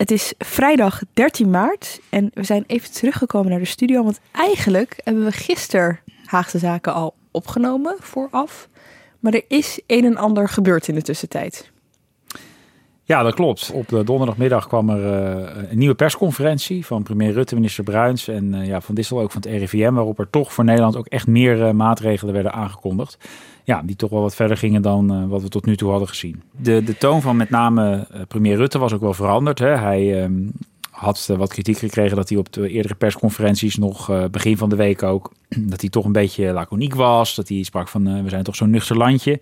Het is vrijdag 13 maart en we zijn even teruggekomen naar de studio. Want eigenlijk hebben we gisteren Haagse Zaken al opgenomen vooraf. Maar er is een en ander gebeurd in de tussentijd. Ja, dat klopt. Op de donderdagmiddag kwam er uh, een nieuwe persconferentie van premier Rutte, minister Bruins en uh, ja, van Dissel ook van het RIVM, waarop er toch voor Nederland ook echt meer uh, maatregelen werden aangekondigd. Ja, die toch wel wat verder gingen dan wat we tot nu toe hadden gezien. De, de toon van met name premier Rutte was ook wel veranderd. Hè. Hij um, had wat kritiek gekregen dat hij op de eerdere persconferenties nog begin van de week ook, dat hij toch een beetje laconiek was. Dat hij sprak van we zijn toch zo'n nuchter landje.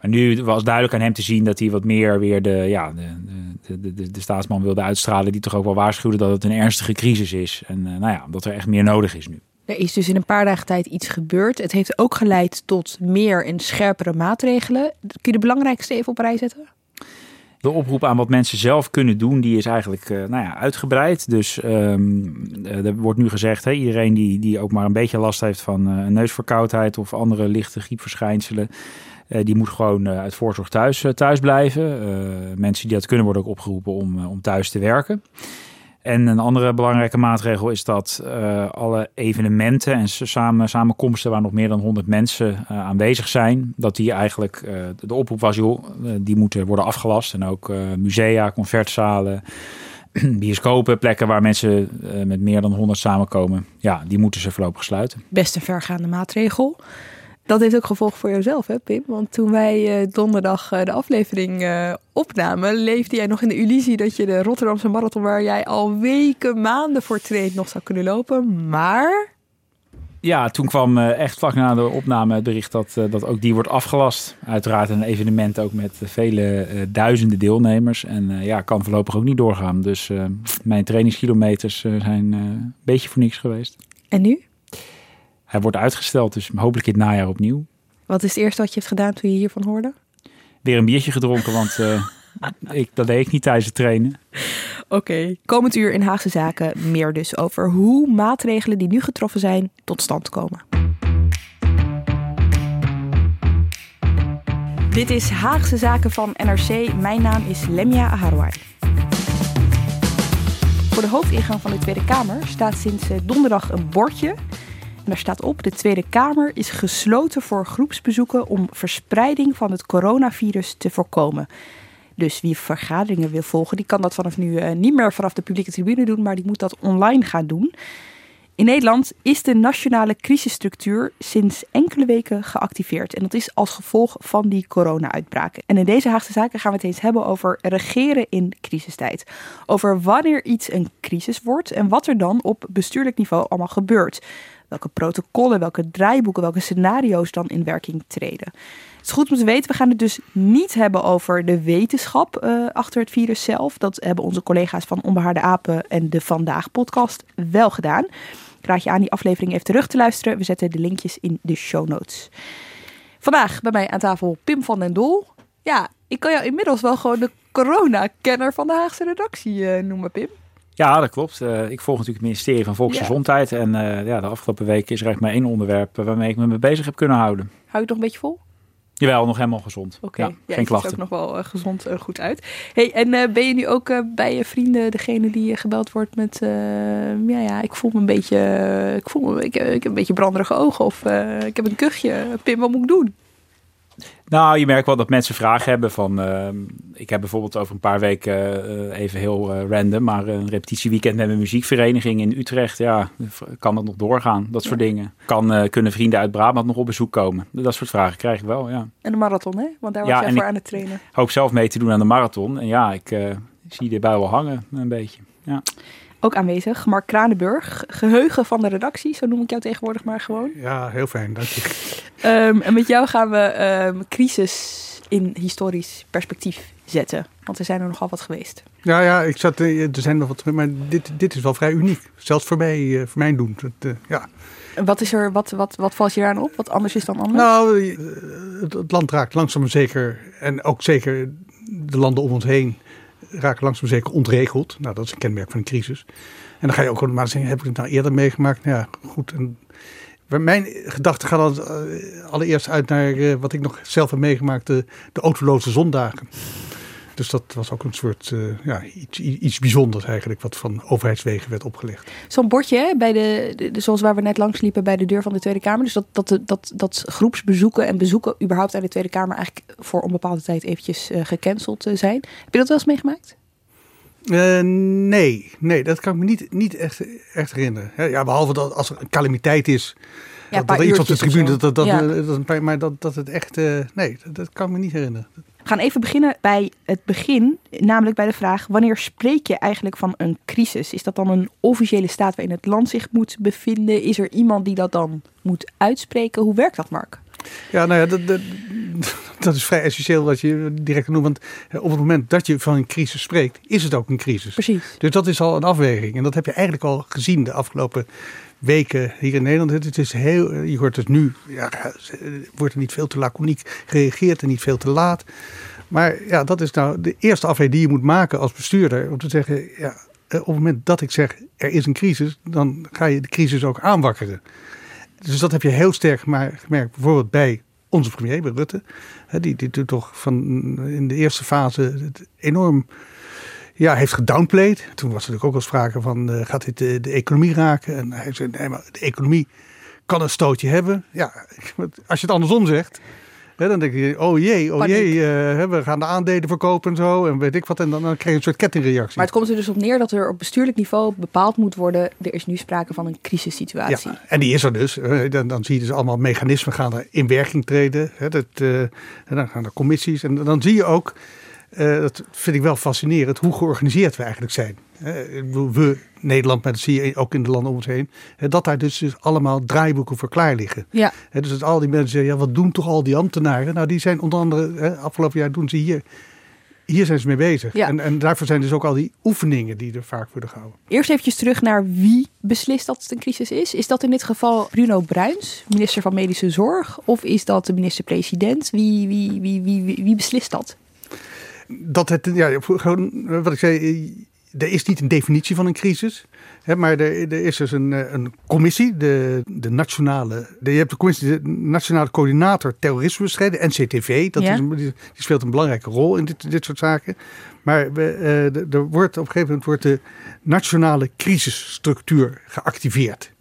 Maar nu was duidelijk aan hem te zien dat hij wat meer weer de, ja, de, de, de, de staatsman wilde uitstralen. Die toch ook wel waarschuwde dat het een ernstige crisis is. En nou ja, dat er echt meer nodig is nu. Er is dus in een paar dagen tijd iets gebeurd. Het heeft ook geleid tot meer en scherpere maatregelen. Kun je de belangrijkste even op rij zetten? De oproep aan wat mensen zelf kunnen doen, die is eigenlijk uh, nou ja, uitgebreid. Dus um, er wordt nu gezegd, hè, iedereen die, die ook maar een beetje last heeft van uh, neusverkoudheid of andere lichte griepverschijnselen, uh, die moet gewoon uit voorzorg thuis, thuis blijven. mensen die dat kunnen worden ook opgeroepen om, om thuis te werken. En een andere belangrijke maatregel is dat uh, alle evenementen en samen, samenkomsten waar nog meer dan 100 mensen uh, aanwezig zijn, dat die eigenlijk uh, de oproep was, joh, die moeten worden afgelast. En ook musea, concertzalen, bioscopen, plekken waar mensen met meer dan 100 samenkomen, ja, die moeten ze voorlopig sluiten. Best een vergaande maatregel. Dat heeft ook gevolg voor jezelf, hè, Pim? Want toen wij uh, donderdag uh, de aflevering uh, opnamen, leefde jij nog in de illusie dat je de Rotterdamse marathon, waar jij al weken, maanden voor traint, nog zou kunnen lopen. Maar. Ja, toen kwam echt vlak na de opname het bericht dat, dat ook die wordt afgelast. Uiteraard een evenement ook met vele duizenden deelnemers. En ja, kan voorlopig ook niet doorgaan. Dus mijn trainingskilometers zijn een beetje voor niks geweest. En nu? Hij wordt uitgesteld, dus hopelijk in het najaar opnieuw. Wat is het eerste wat je hebt gedaan toen je hiervan hoorde? Weer een biertje gedronken, want uh, ik, dat deed ik niet tijdens het trainen. Oké, okay. komend uur in Haagse Zaken meer dus over hoe maatregelen die nu getroffen zijn tot stand komen. Dit is Haagse Zaken van NRC. Mijn naam is Lemia Aharwai. Voor de hoofdingang van de Tweede Kamer staat sinds donderdag een bordje daar staat op: de Tweede Kamer is gesloten voor groepsbezoeken om verspreiding van het coronavirus te voorkomen. Dus wie vergaderingen wil volgen, die kan dat vanaf nu uh, niet meer vanaf de publieke tribune doen, maar die moet dat online gaan doen. In Nederland is de nationale crisisstructuur sinds enkele weken geactiveerd. En dat is als gevolg van die corona-uitbraak. En in deze Haagse Zaken gaan we het eens hebben over regeren in crisistijd. Over wanneer iets een crisis wordt en wat er dan op bestuurlijk niveau allemaal gebeurt welke protocollen, welke draaiboeken, welke scenario's dan in werking treden. Het is goed om te weten, we gaan het dus niet hebben over de wetenschap uh, achter het virus zelf. Dat hebben onze collega's van Onbehaarde Apen en de Vandaag podcast wel gedaan. Ik raad je aan die aflevering even terug te luisteren. We zetten de linkjes in de show notes. Vandaag bij mij aan tafel Pim van den Dol. Ja, ik kan jou inmiddels wel gewoon de corona-kenner van de Haagse redactie uh, noemen, Pim. Ja, dat klopt. Uh, ik volg natuurlijk het ministerie van Volksgezondheid. Ja. En uh, ja, de afgelopen weken is er echt maar één onderwerp waarmee ik me mee bezig heb kunnen houden. Hou je het nog een beetje vol? Jawel, nog helemaal gezond. Oké, okay. ja, ja, geen klachten. ziet er ook nog wel uh, gezond en goed uit. Hey, en ben je nu ook bij je vrienden degene die gebeld wordt met... ja, ja, ik voel me een beetje... ik, voel me, ik, ik heb een beetje branderige ogen of ik heb een kuchje. Pim, wat moet ik doen? Nou, je merkt wel dat mensen vragen hebben van... Uh, ik heb bijvoorbeeld over een paar weken, uh, even heel uh, random... maar een repetitieweekend met een muziekvereniging in Utrecht. Ja, kan dat nog doorgaan? Dat soort dingen. Kan, kunnen vrienden uit Brabant nog op bezoek komen? Dat soort vragen krijg ik wel, ja. En de marathon, hè? Want daar was ja, jij voor aan het trainen. hoop zelf mee te doen aan de marathon. En ja, ik zie erbij wel hangen, een beetje. Ja ook aanwezig. Mark Kranenburg, geheugen van de redactie, zo noem ik jou tegenwoordig maar gewoon. Ja, heel fijn, dank je. Um, en met jou gaan we um, crisis in historisch perspectief zetten? Want er zijn er nogal wat geweest. Ja, ja, ik zat, eh, er zijn nog wat, maar dit, dit is wel vrij uniek. Zelfs voor mij, eh, voor mijn doen. Dat, uh, ja. Wat, is er, wat, wat, wat valt je daar aan op? Wat anders is dan anders? Nou, het, het land raakt langzaam zeker, en ook zeker de landen om ons heen, raken langzaam zeker ontregeld. Nou, dat is een kenmerk van een crisis. En dan ga je ook maar zeggen, heb ik het nou eerder meegemaakt? Nou ja, goed. En mijn gedachten gaan dan allereerst uit naar wat ik nog zelf heb meegemaakt, de, de autoloze zondagen. Dus dat was ook een soort uh, ja, iets, iets bijzonders eigenlijk, wat van overheidswegen werd opgelegd. Zo'n bordje, bij de, de, zoals waar we net langs liepen bij de deur van de Tweede Kamer. Dus dat, dat, dat, dat groepsbezoeken en bezoeken überhaupt aan de Tweede Kamer eigenlijk voor onbepaalde tijd eventjes uh, gecanceld uh, zijn. Heb je dat wel eens meegemaakt? nee, nee, dat kan ik me niet, niet echt, echt herinneren. Ja, behalve dat als er een calamiteit is, ja, dat, er iets op de tribune, dat, dat, ja. dat, maar dat, dat het echt, nee, dat, dat kan ik me niet herinneren. We gaan even beginnen bij het begin, namelijk bij de vraag: wanneer spreek je eigenlijk van een crisis? Is dat dan een officiële staat waarin het land zich moet bevinden? Is er iemand die dat dan moet uitspreken? Hoe werkt dat, Mark? Ja, nou ja, dat, dat, dat is vrij essentieel wat je direct noemt. Want op het moment dat je van een crisis spreekt, is het ook een crisis. Precies. Dus dat is al een afweging. En dat heb je eigenlijk al gezien de afgelopen weken hier in Nederland. Het is heel, je hoort het nu, ja, wordt er niet veel te laconiek gereageerd en niet veel te laat. Maar ja, dat is nou de eerste afweging die je moet maken als bestuurder. Om te zeggen, ja, eh, op het moment dat ik zeg er is een crisis, dan ga je de crisis ook aanwakkeren. Dus dat heb je heel sterk gemerkt, bijvoorbeeld bij onze premier, Rutte. Die, die toch van in de eerste fase enorm ja, heeft gedownplayed. Toen was er natuurlijk ook wel sprake van, uh, gaat dit de, de, economie raken? En hij zei, nee, maar de economie kan een stootje hebben. Ja, als je het andersom zegt, hè, dan denk je, oh jee, oh jee, uh, we gaan de aandelen verkopen en zo. En weet ik wat. En dan, dan krijg je een soort kettingreactie. Maar het komt er dus op neer dat er op bestuurlijk niveau bepaald moet worden, er is nu sprake van een crisissituatie. Ja, en die is er dus. Dan, dan zie je dus allemaal mechanismen gaan er in werking treden. Hè, dat, uh, en dan gaan er commissies. En dan zie je ook uh, dat vind ik wel fascinerend hoe georganiseerd we eigenlijk zijn. Uh, we, Nederland, maar dat zie je ook in de landen om ons heen. Uh, dat daar dus, dus, allemaal draaiboeken voor klaar liggen. Ja. dus dat al die mensen zeggen, ja, wat doen toch al die ambtenaren? Nou, die zijn onder andere, afgelopen jaar doen ze hier hier zijn ze mee bezig. Ja. En, en, daarvoor zijn dus ook al die oefeningen die er vaak worden gehouden. Eerst eventjes terug naar wie beslist dat het een crisis is. Is dat in dit geval Bruno Bruins, minister van Medische Zorg? Of is dat de minister-president? Wie, wie, wie, wie, wie beslist dat? Dat het, ja, gewoon wat ik zei, er is niet een definitie van een crisis. Hè, maar er, er, is dus een, eh, een commissie, de, de nationale. De, je hebt de commissie, de Nationale Coördinator Terrorismebestrijding, NCTV. Dat is die, speelt een belangrijke rol in dit, dit soort zaken. Maar we, uh, er wordt op een gegeven moment wordt de nationale crisisstructuur geactiveerd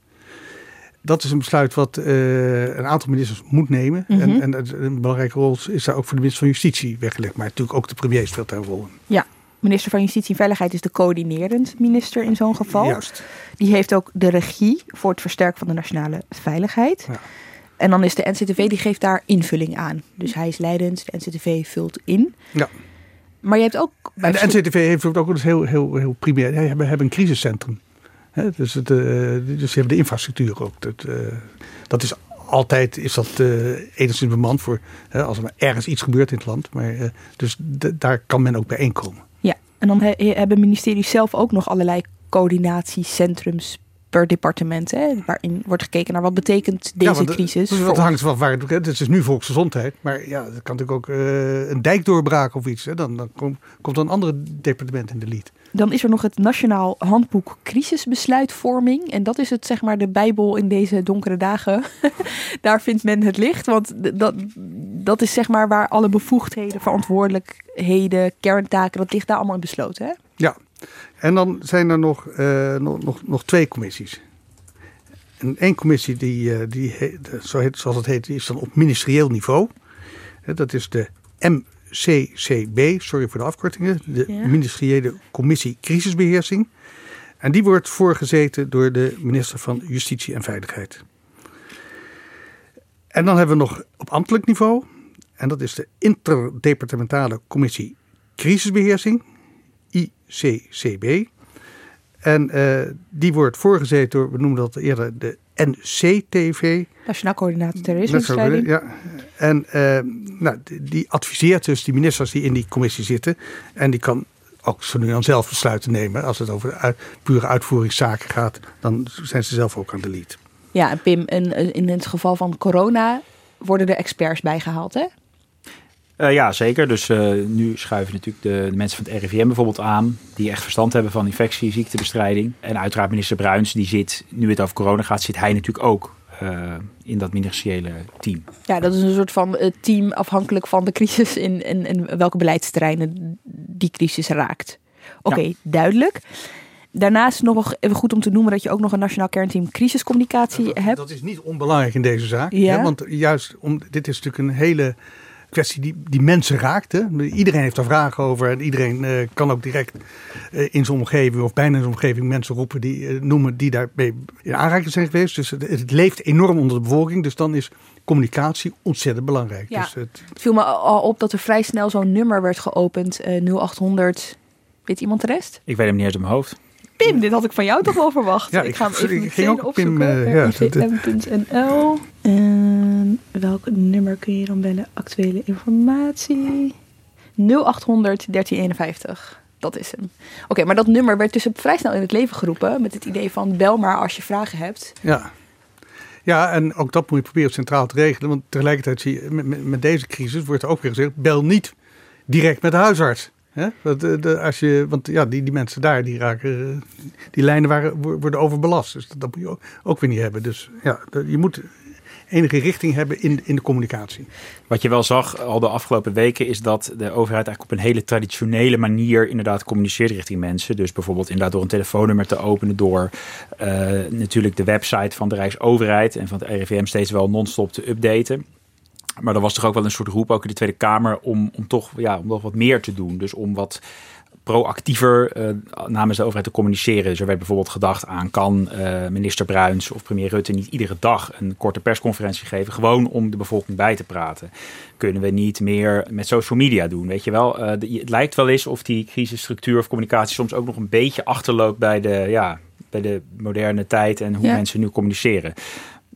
dat is een besluit wat uh, een aantal ministers moet nemen. Mm -hmm. En, en, een belangrijke rol is daar ook voor de minister van Justitie weggelegd. Maar natuurlijk ook de premier speelt daar een rol in. Ja, minister van Justitie en Veiligheid is de coördinerend minister in zo'n geval. Juist. Die heeft ook de regie voor het versterken van de nationale veiligheid. Ja. En dan is de NCTV, die geeft daar invulling aan. Dus hij is leidend, de NCTV vult in. Ja. Maar je hebt ook... En de NCTV heeft ook dus heel, heel, heel primair... We hebben, hebben een crisiscentrum dus, het, uh, dus je hebt de infrastructuur ook. Dat, uh, dat is altijd is dat uh, enigszins bemand voor als er maar ergens iets gebeurt in het land. Maar, dus daar kan men ook bijeenkomen. Ja, en dan he hebben ministeries zelf ook nog allerlei coördinatiecentrums per departement, hè, waarin wordt gekeken naar wat betekent deze ja, crisis. Dus dat hangt van waar het Het is nu volksgezondheid, maar ja, dat kan natuurlijk ook uh, een dijk doorbraken of iets. Hè. Dan, dan komt, komt een andere departement in de lied. Dan is er nog het Nationaal Handboek Crisisbesluitvorming. En dat is het, zeg maar, de Bijbel in deze donkere dagen. Daar vindt men het licht. Want dat, dat is zeg maar waar alle bevoegdheden, verantwoordelijkheden, kerntaken, dat ligt daar allemaal in besloten. Hè? Ja, en dan zijn er nog, uh, nog, nog, twee commissies. En één commissie, die, uh, die zoals het heet, is dan op ministerieel niveau. Dat is de MCCB, sorry voor de afkortingen, de ja. Ministeriële Commissie Crisisbeheersing. En die wordt voorgezeten door de minister van Justitie en Veiligheid. En dan hebben we nog op ambtelijk niveau, en dat is de Interdepartementale Commissie Crisisbeheersing. ICCB. En uh, die wordt voorgezeten door, we noemen dat eerder de NCTV. Nationaal Coördinator Terrorismebestrijding. Ja. En uh, nou, die adviseert dus die ministers die in die commissie zitten. En die kan ook zo nu dan zelf besluiten nemen. Als het over uit, pure uitvoeringszaken gaat, dan zijn ze zelf ook aan de lead. Ja, en Pim, in, in het geval van corona worden er experts bijgehaald, hè? Uh, ja, zeker. Dus uh, nu schuiven natuurlijk de, de, mensen van het RIVM bijvoorbeeld aan, die echt verstand hebben van infectie, ziektebestrijding. En uiteraard minister Bruins, die zit, nu het over corona gaat, zit hij natuurlijk ook uh, in dat ministeriële team. Ja, dat is een soort van team afhankelijk van de crisis in, in, in welke beleidsterreinen die crisis raakt. Oké, okay, ja. duidelijk. Daarnaast nog even goed om te noemen dat je ook nog een nationaal kernteam crisiscommunicatie dat, hebt. Dat is niet onbelangrijk in deze zaak. Ja. Hè? Want juist, om, dit is natuurlijk een hele kwestie die, die mensen raakt. Hè? Iedereen heeft daar vragen over. En iedereen uh, kan ook direct uh, in zijn omgeving of bijna in zijn omgeving mensen roepen die uh, noemen die daarmee in aanraking zijn geweest. Dus het, het, leeft enorm onder de bevolking. Dus dan is communicatie ontzettend belangrijk. Ja. Dus het... het viel me al op dat er vrij snel zo'n nummer werd geopend. 0800. Weet iemand de rest? Ik weet hem niet uit mijn hoofd. Pim, dit had ik van jou toch wel verwacht. Ja, ik, ik ga hem even ik ging ook opzoeken. Pim, uh, ja. En welk nummer kun je dan bellen? Actuele informatie. 0800 1351. Dat is hem. Oké, okay, maar dat nummer werd dus vrij snel in het leven geroepen. Met het idee van bel maar als je vragen hebt. Ja. Ja, en ook dat moet je proberen centraal te regelen. Want tegelijkertijd zie je, met, met, met deze crisis wordt er ook weer gezegd, bel niet direct met de huisarts. Hè? Dat, de, de, als je, want ja, die, die mensen daar, die raken, die lijnen waren, worden overbelast. Dus dat, dat moet je ook, ook weer niet hebben. Dus ja, je moet enige richting hebben in, in de communicatie. Wat je wel zag al de afgelopen weken is dat de overheid eigenlijk op een hele traditionele manier inderdaad communiceert richting mensen. Dus bijvoorbeeld inderdaad door een telefoonnummer te openen, door uh, natuurlijk de website van de Rijksoverheid en van het RIVM steeds wel non-stop te updaten. Maar er was toch ook wel een soort roep, ook in de Tweede Kamer, om, om toch ja, om nog wat meer te doen. Dus om wat proactiever uh, namens de overheid te communiceren. Dus er werd bijvoorbeeld gedacht aan, kan uh, minister Bruins of premier Rutte niet iedere dag een korte persconferentie geven, gewoon om de bevolking bij te praten? Kunnen we niet meer met social media doen? Weet je wel, uh, de, het lijkt wel eens of die crisisstructuur of communicatie soms ook nog een beetje achterloopt bij de, ja, bij de moderne tijd en hoe ja. mensen nu communiceren.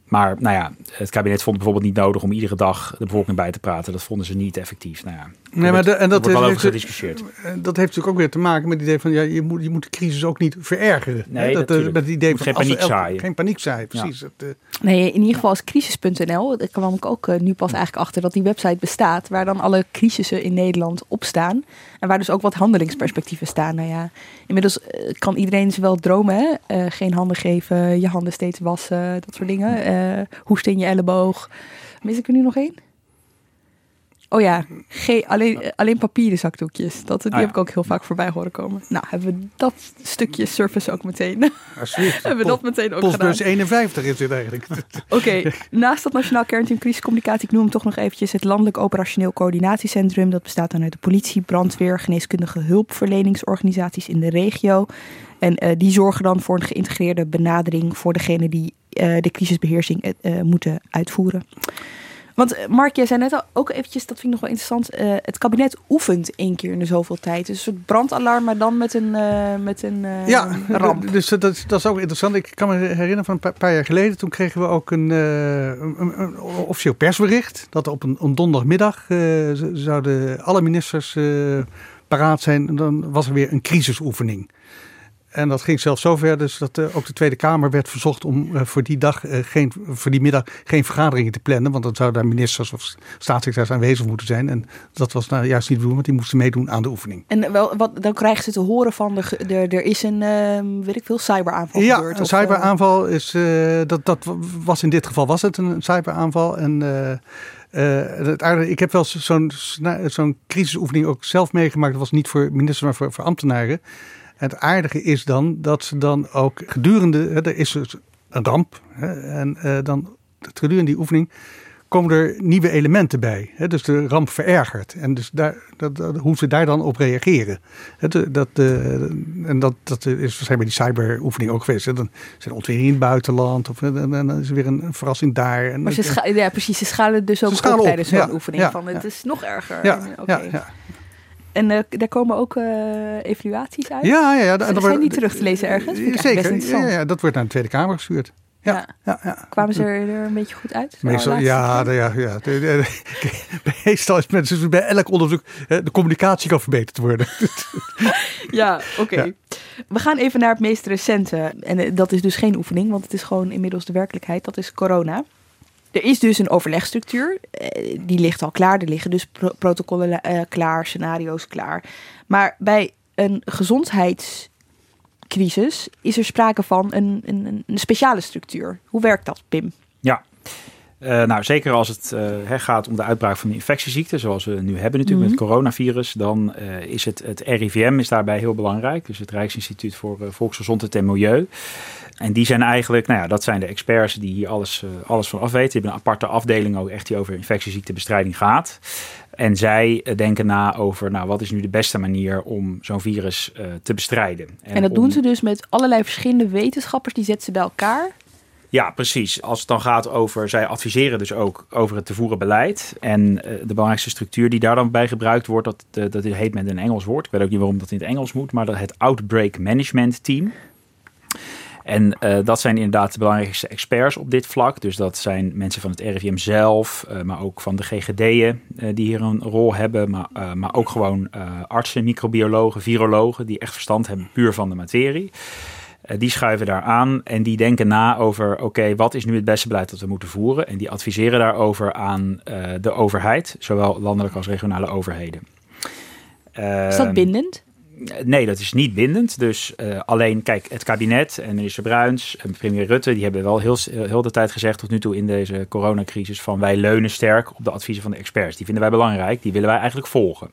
Maar nou ja, het kabinet vond het bijvoorbeeld niet nodig om iedere dag de bevolking bij te praten. Dat vonden ze niet effectief. Nou ja, nee, maar de, en dat wordt wel over gediscussieerd. Dat heeft natuurlijk ook weer te maken met het idee van ja, je moet, je moet de crisis ook niet verergeren. Nee, dat, natuurlijk. met het idee van geen paniek zaaien. Geen paniek zaaien, precies. Het, eh, Nee, in ieder geval is crisis.nl, daar kwam ik ook eh, nu pas eigenlijk achter dat die website bestaat, waar dan alle crisissen in Nederland op staan. En waar dus ook wat handelingsperspectieven staan. Nou ja, inmiddels eh, kan iedereen ze wel dromen, hè? Eh, geen handen geven, je handen steeds wassen, dat soort dingen. Eh hoesten in je elleboog. Mis ik er nu nog één? Oh ja, geen, alleen, alleen papieren zakdoekjes. Dat, die Ah, ja. heb ik ook heel vaak voorbij horen komen. Nou, hebben we dat stukje service ook meteen. alsjeblieft. hebben we dat meteen ook gedaan. Postbus 51 is dit eigenlijk. Oké, naast dat Nationaal Kernteam Crisiscommunicatie, ik noem hem toch nog eventjes het Landelijk Operationeel Coördinatiecentrum. Dat bestaat dan uit de politie, brandweer, geneeskundige hulpverleningsorganisaties in de regio. En eh, die zorgen dan voor een geïntegreerde benadering voor degene die eh, de crisisbeheersing eh, eh, moeten uitvoeren. Want eh, Mark, jij zei net al ook eventjes, dat vind ik nog wel interessant. eh, het kabinet oefent één keer in de zoveel tijd. Dus een soort brandalarm, maar dan met een, eh, met een eh, Ja, ramp. dus dat, is- dat is ook interessant. Ik kan me herinneren van een paar, jaar geleden. Toen kregen we ook een, een, officieel persbericht. Dat op een, een donderdagmiddag zouden alle ministers paraat zijn. En dan was er weer een crisisoefening. En dat ging zelfs zover dus dat eh, ook de Tweede Kamer werd verzocht om eh, voor die dag eh, geen, voor die middag geen vergaderingen te plannen. Want dan zouden daar ministers of staatssecretaris aanwezig moeten zijn. En dat was nou juist niet de bedoeling, want die moesten meedoen aan de oefening. En wel, wat, dan krijgen ze te horen van, de, er is een, ehm, weet ik veel, cyberaanval Ja, gebeurd. een of, eh, cyberaanval is, dat, dat was in dit geval was het een cyberaanval. En het aardige, ik heb wel zo'n zo'n crisisoefening ook zelf meegemaakt. Dat was niet voor ministers, maar voor, voor ambtenaren. En het aardige is dan dat ze dan ook gedurende, hè, er is dus een ramp. Hè, en eh, dan gedurende die oefening komen er nieuwe elementen bij. Hè, dus de ramp verergert. En dus daar, dat, dat- hoe ze daar dan op reageren. Hè, dat, en dat, dat is waarschijnlijk bij die cyberoefening ook geweest. Hè. Dan zijn ontweringen in het buitenland. Of, en, en dan is er weer een, verrassing daar. En, Maar ze ja, precies, ze schalen dus ook op op, tijdens zo'n ja, oefening. ja, van, het is nog erger. ja, ja. En uh, daar komen ook uh, evaluaties uit? Ja, ja, ja. Zijn wordt, die terug te lezen ergens? Zeker, ja, ja, dat wordt naar de Tweede Kamer gestuurd. Ja, ja. ja, Kwamen ze er, een beetje goed uit? Meestal, ja, ja, ja. Meestal is mensen bij elk onderzoek de communicatie kan verbeterd worden. ja, oké. We gaan even naar het meest recente. En eh, dat is dus geen oefening, want het is gewoon inmiddels de werkelijkheid. Dat is corona. Er is dus een overlegstructuur. Eh, die ligt al klaar. Er liggen dus protocollen uh, klaar, scenario's klaar. Maar bij een gezondheids crisis is er sprake van een, een, een speciale structuur. Hoe werkt dat, Pim? Ja, uh, nou, zeker als het uh, gaat om de uitbraak van de infectieziekte, zoals we nu hebben natuurlijk met het mhm. coronavirus, dan uh, is het, het RIVM is daarbij heel belangrijk. Dus het Rijksinstituut voor Volksgezondheid en Milieu. En die zijn eigenlijk, nou ja, dat zijn de experts die hier alles, alles van afweten. Die hebben een aparte afdeling ook echt die over infectieziektebestrijding gaat. En zij denken na over, nou, wat is nu de beste manier om zo'n virus te bestrijden. En, en dat doen ze dus met allerlei verschillende wetenschappers, die zetten ze bij elkaar. Ja, precies. Als het dan gaat over, zij adviseren dus ook over het te voeren beleid. En uh, de belangrijkste structuur die daar dan bij gebruikt wordt, dat, uh, dat heet met een Engels woord. Ik weet ook niet waarom dat in het Engels moet, maar het Outbreak Management Team. En uh, dat zijn inderdaad de belangrijkste experts op dit vlak. Dus dat zijn mensen van het RIVM zelf, maar ook van de GGD'en die hier een rol hebben. Maar, maar ook gewoon artsen, microbiologen, virologen die echt verstand hebben puur van de materie. Die schuiven daar aan en die denken na over: oké, wat is nu het beste beleid dat we moeten voeren? En die adviseren daarover aan de overheid, zowel landelijk als regionale overheden. Is dat bindend? Nee, dat is niet bindend. Dus uh, alleen, kijk, het kabinet en minister Bruins en premier Rutte, die hebben wel heel, heel de tijd gezegd tot nu toe in deze coronacrisis van wij leunen sterk op de adviezen van de experts. Die vinden wij belangrijk, die willen wij eigenlijk volgen.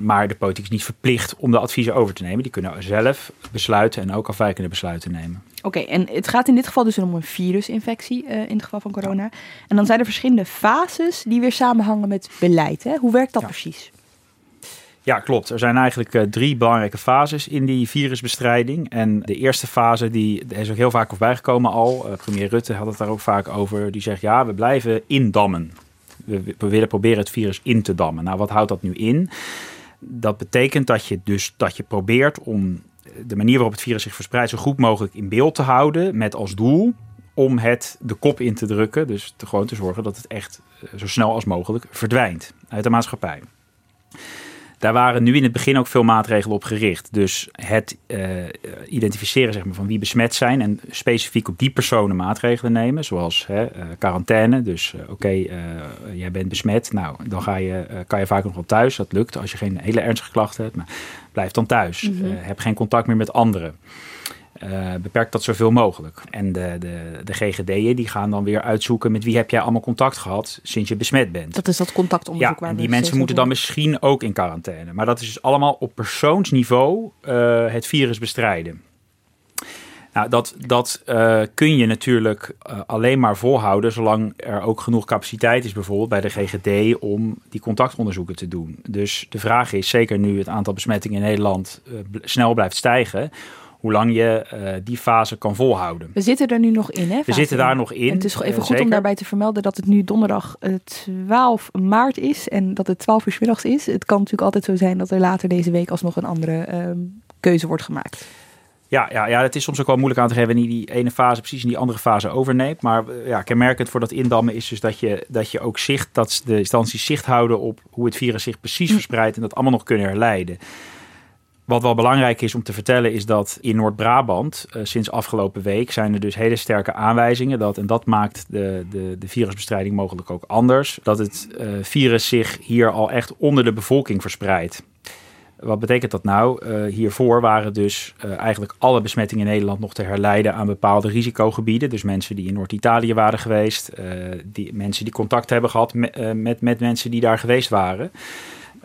Maar de politiek is niet verplicht om de adviezen over te nemen. Die kunnen zelf besluiten en ook afwijkende besluiten nemen. Oké, en het gaat in dit geval dus om een virusinfectie uh, in het geval van corona. En dan zijn er verschillende fases die weer samenhangen met beleid. Hè? Hoe werkt dat precies? Ja, klopt. Er zijn eigenlijk uh, drie belangrijke fases in die virusbestrijding. En de eerste fase, die is ook heel vaak voorbijgekomen al. Uh, premier Rutte had het daar ook vaak over. Die zegt, ja, we blijven indammen. We, we willen proberen het virus in te dammen. Nou, wat houdt dat nu in? Dat betekent dat je dus dat je probeert om de manier waarop het virus zich verspreidt zo goed mogelijk in beeld te houden. Met als doel om het de kop in te drukken. Dus gewoon te zorgen dat het echt uh, zo snel als mogelijk verdwijnt uit de maatschappij. Daar waren nu in het begin ook veel maatregelen op gericht. Dus het uh, identificeren zeg maar, van wie besmet zijn en specifiek op die personen maatregelen nemen. Zoals hè, uh, quarantaine. Dus uh, oké, okay, jij bent besmet. Nou, dan ga je, kan je vaak nog wel thuis. Dat lukt als je geen hele ernstige klachten hebt. Maar blijf dan thuis. Mm -hmm. heb geen contact meer met anderen. Uh, beperkt dat zoveel mogelijk. En de, de, de GGD'en die gaan dan weer uitzoeken met wie heb jij allemaal contact gehad sinds je besmet bent. Dat is dat contactonderzoek ja, en die mensen moeten dan misschien ook in quarantaine. Maar dat is dus allemaal op persoonsniveau uh, het virus bestrijden. Nou, dat, dat uh, kun je natuurlijk alleen maar volhouden zolang er ook genoeg capaciteit is, bijvoorbeeld bij de GGD, om die contactonderzoeken te doen. Dus de vraag is, zeker nu het aantal besmettingen in Nederland snel blijft stijgen, hoe lang je uh, die fase kan volhouden. We zitten er nu nog in, hè? We zitten daar nog in. En het is even uh, goed om daarbij te vermelden dat het nu donderdag 12 eh, maart is en dat het 12 uur s middags is. Het kan natuurlijk altijd zo zijn dat er later deze week alsnog een andere uh, keuze wordt gemaakt. Ja, ja, ja, het is soms ook wel moeilijk aan te geven wanneer die ene fase precies in die andere fase overneemt. Maar ja, kenmerkend voor dat indammen is dus dat je, dat je ook zicht, dat de instanties zicht houden op hoe het virus zich precies hm. verspreidt en dat allemaal nog kunnen herleiden. Wat wel belangrijk is om te vertellen is dat in Noord-Brabant uh, sinds afgelopen week zijn er dus hele sterke aanwijzingen dat, en dat maakt de, de, de virusbestrijding mogelijk ook anders, dat het uh, virus zich hier al echt onder de bevolking verspreidt. Wat betekent dat nou? Uh, hiervoor waren dus eigenlijk alle besmettingen in Nederland nog te herleiden aan bepaalde risicogebieden. Dus mensen die in Noord-Italië waren geweest, die, mensen die contact hebben gehad met, met mensen die daar geweest waren.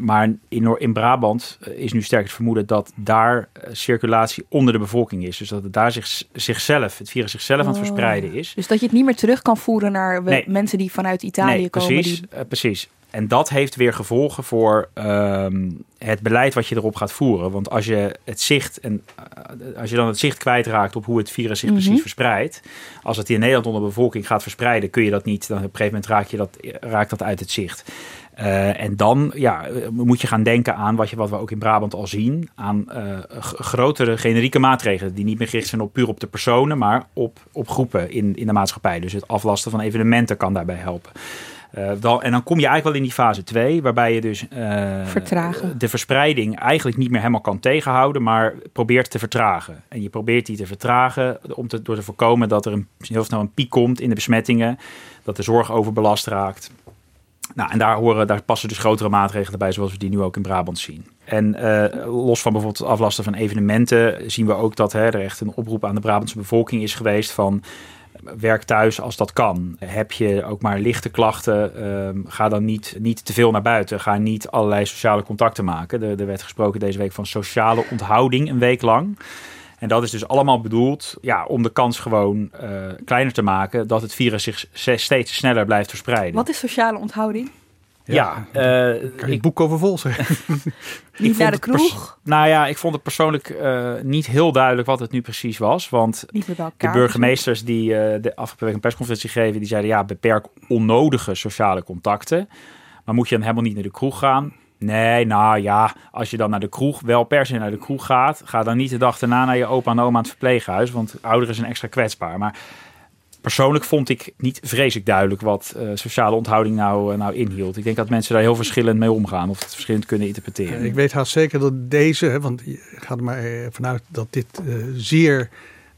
Maar in, in Brabant eh, is nu sterk het vermoeden dat daar eh, circulatie onder de bevolking is. Dus dat het daar zich, zichzelf, het virus zichzelf aan het verspreiden is. Dus dat je het niet meer terug kan voeren naar mensen die vanuit Italië nee, komen. Precies, die... uh, precies. En dat heeft weer gevolgen voor ehm, het beleid wat je erop gaat voeren. Want als je het zicht en eh, als je dan het zicht kwijtraakt op hoe het virus zich precies verspreidt, als het in Nederland onder de bevolking gaat verspreiden, kun je dat niet. Dan op een gegeven moment raak je dat, raakt dat uit het zicht. Uh, en dan ja, moet je gaan denken aan wat, je, wat we ook in Brabant al zien. Aan uh, grotere generieke maatregelen. Die niet meer gericht zijn op puur op de personen, maar op, op groepen in, in de maatschappij. Dus het aflasten van evenementen kan daarbij helpen. Uh, dan, en dan kom je eigenlijk wel in die fase 2, waarbij je dus de verspreiding eigenlijk niet meer helemaal kan tegenhouden, maar probeert te vertragen. En je probeert die te vertragen om te, door te voorkomen dat er een, heel snel een piek komt in de besmettingen, dat de zorg overbelast raakt. Nou, en daar, horen, daar passen dus grotere maatregelen bij, zoals we die nu ook in Brabant zien. En uh, los van bijvoorbeeld het aflasten van evenementen, zien we ook dat hè, er echt een oproep aan de Brabantse bevolking is geweest van werk thuis als dat kan. Heb je ook maar lichte klachten, uh, ga dan niet, niet te veel naar buiten. Ga niet allerlei sociale contacten maken. Er, er werd gesproken deze week van sociale onthouding een week lang. En dat is dus allemaal bedoeld ja, om de kans gewoon uh, kleiner te maken dat het virus zich steeds sneller blijft verspreiden. Wat is sociale onthouding? Ja, ja uh, kan je ik, boek over vol zijn. niet naar de kroeg? Nou ja, ik vond het persoonlijk uh, niet heel duidelijk wat het nu precies was. Want de burgemeesters die uh, de afgelopen week een persconferentie geven, die zeiden ja, beperk onnodige sociale contacten. Maar moet je dan helemaal niet naar de kroeg gaan? Nee, nou ja, als je dan naar de kroeg, wel per se naar de kroeg gaat, ga dan niet de dag daarna naar je opa en oma aan het verpleeghuis, want ouderen zijn extra kwetsbaar. Maar persoonlijk vond ik niet vreselijk duidelijk wat uh, sociale onthouding nou, uh, nou inhield. Ik denk dat mensen daar heel verschillend mee omgaan of het verschillend kunnen interpreteren. Ik weet haast zeker dat deze, want je gaat er maar vanuit dat dit uh, zeer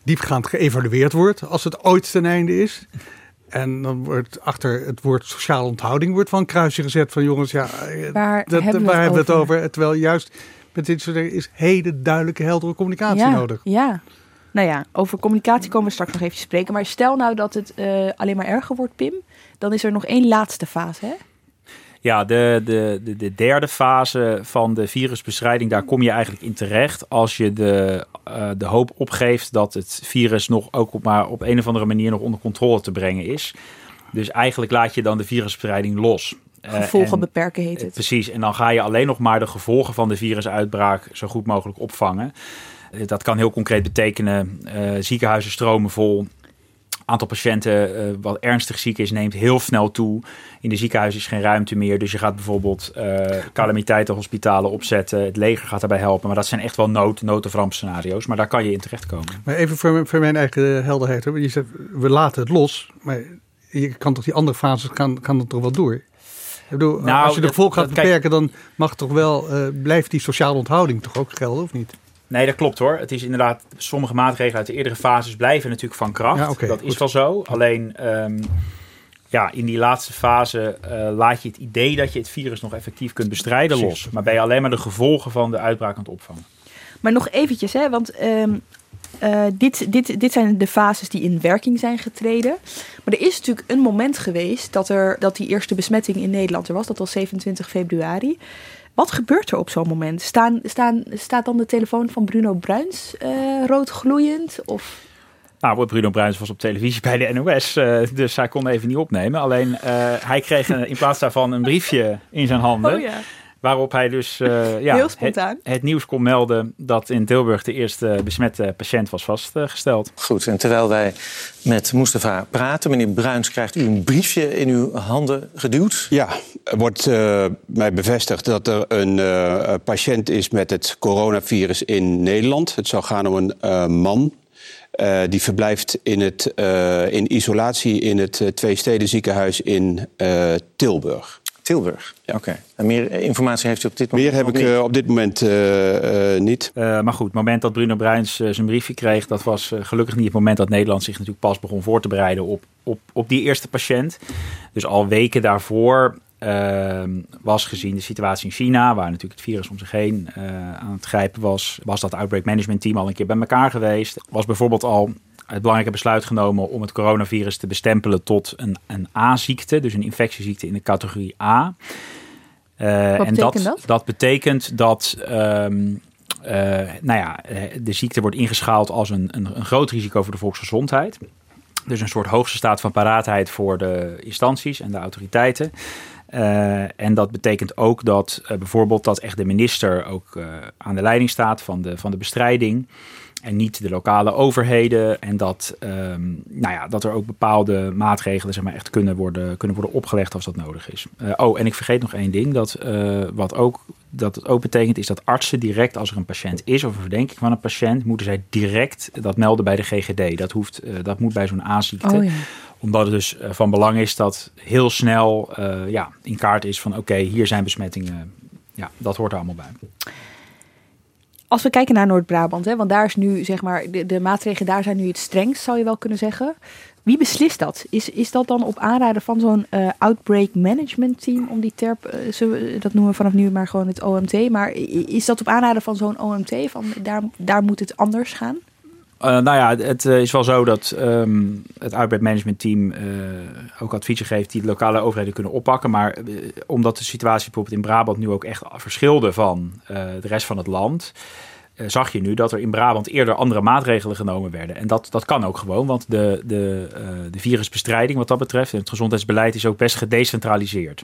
diepgaand geëvalueerd wordt als het ooit ten einde is. En dan wordt achter het woord sociale onthouding wordt van een kruisje gezet van jongens, ja, waar dat, hebben, we, waar het hebben we het over? Terwijl juist met dit soort dingen is hele duidelijke, heldere communicatie ja, nodig. Ja, nou ja, over communicatie komen we straks nog even spreken. Maar stel nou dat het uh, alleen maar erger wordt, Pim, dan is er nog één laatste fase, hè? Ja, de, de, de, de, derde fase van de virusbestrijding, daar kom je eigenlijk in terecht als je de, uh, de hoop opgeeft dat het virus nog ook op, maar op een of andere manier nog onder controle te brengen is. Dus eigenlijk laat je dan de virusbestrijding los. Gevolgen uh, en, beperken heet het. Precies, en dan ga je alleen nog maar de gevolgen van de virusuitbraak zo goed mogelijk opvangen. Dat kan heel concreet betekenen uh, ziekenhuizen stromen vol, aantal patiënten uh, wat ernstig ziek is neemt heel snel toe. In de ziekenhuizen is geen ruimte meer. Dus je gaat bijvoorbeeld calamiteitenhospitalen opzetten. Het leger gaat daarbij helpen. Maar dat zijn echt wel nood, nood- of rampscenario's. Maar daar kan je in terechtkomen. Maar even voor, voor mijn eigen helderheid. Je zegt, we laten het los. Maar je kan toch die andere fases, kan, kan dat toch wel door? Ik bedoel, nou, als je de volk gaat beperken, dan mag toch wel, uh, blijft die sociale onthouding toch ook gelden, of niet? Nee, dat klopt hoor. Het is inderdaad, sommige maatregelen uit de eerdere fases blijven natuurlijk van kracht. Ja, okay, dat goed. is wel zo. Alleen um, ja, in die laatste fase uh, laat je het idee dat je het virus nog effectief kunt bestrijden Precies. los. Maar ben je alleen maar de gevolgen van de uitbraak aan het opvangen. Maar nog eventjes, hè, want um, uh, dit, dit, dit zijn de fases die in werking zijn getreden. Maar er is natuurlijk een moment geweest dat, er, dat die eerste besmetting in Nederland er was. Dat was 27 februari. Wat gebeurt er op zo'n moment? Staan, staan, staat dan de telefoon van Bruno Bruins uh, rood gloeiend? Of... Nou, Bruno Bruins was op televisie bij de NOS, uh, dus hij kon even niet opnemen. Alleen uh, hij kreeg in plaats daarvan een briefje in zijn handen. Oh, ja. Waarop hij dus uh, ja, het, het, nieuws kon melden dat in Tilburg de eerste besmette patiënt was vastgesteld. Goed, en terwijl wij met Mustafa praten, meneer Bruins, krijgt u een briefje in uw handen geduwd? Ja, er wordt uh, mij bevestigd dat er een uh, patiënt is met het coronavirus in Nederland. Het zou gaan om een man. Uh, die verblijft in, het, uh, in isolatie in het uh, Twee ziekenhuis in Tilburg. Tilburg, ja, oké. Okay. En meer informatie heeft u op dit moment Meer heb ik uh, op dit moment uh, niet. Uh, maar goed, het moment dat Bruno Bruins zijn briefje kreeg... dat was gelukkig niet het moment dat Nederland zich natuurlijk pas begon voor te bereiden... op, op, op die eerste patiënt. Dus al weken daarvoor ehm, was gezien de situatie in China... waar natuurlijk het virus om zich heen aan het grijpen was... was dat Outbreak Management Team al een keer bij elkaar geweest. Was bijvoorbeeld al het belangrijke besluit genomen om het coronavirus te bestempelen tot een, een A-ziekte, dus een infectieziekte in de categorie A. Uh, Wat en dat, dat? dat betekent dat um, uh, nou ja, de ziekte wordt ingeschaald als een, een, een groot risico voor de volksgezondheid. Dus een soort hoogste staat van paraatheid voor de instanties en de autoriteiten. en dat betekent ook dat bijvoorbeeld dat echt de minister ook aan de leiding staat van de, van de bestrijding en niet de lokale overheden. En dat, ehm, nou ja, dat er ook bepaalde maatregelen zeg maar, echt kunnen worden, kunnen worden opgelegd als dat nodig is. Uh, oh, en ik vergeet nog één ding. Dat, uh, wat ook, dat het ook betekent is dat artsen direct als er een patiënt is of een verdenking van een patiënt, moeten zij direct dat melden bij de GGD. Dat, hoeft, uh, dat moet bij zo'n A-ziekte. Oh, ja. Omdat het dus van belang is dat heel snel ja, in kaart is van oké, hier zijn besmettingen. Ja, dat hoort er allemaal bij. Als we kijken naar Noord-Brabant, want daar is nu, zeg maar, de, de maatregelen daar zijn nu het strengst, zou je wel kunnen zeggen. Wie beslist dat? Is, is dat dan op aanraden van zo'n uh, outbreak management team, om die term, uh, dat noemen we vanaf nu maar gewoon het OMT. Maar is dat op aanraden van zo'n OMT, van daar, daar moet het anders gaan? Uh, nou ja, het is wel zo dat um, het outbreak management team uh, ook adviezen geeft die de lokale overheden kunnen oppakken. Maar omdat de situatie bijvoorbeeld in Brabant nu ook echt verschilde van de rest van het land, zag je nu dat er in Brabant eerder andere maatregelen genomen werden. En dat, dat kan ook gewoon, want de, de, de virusbestrijding wat dat betreft en het gezondheidsbeleid is ook best gedecentraliseerd.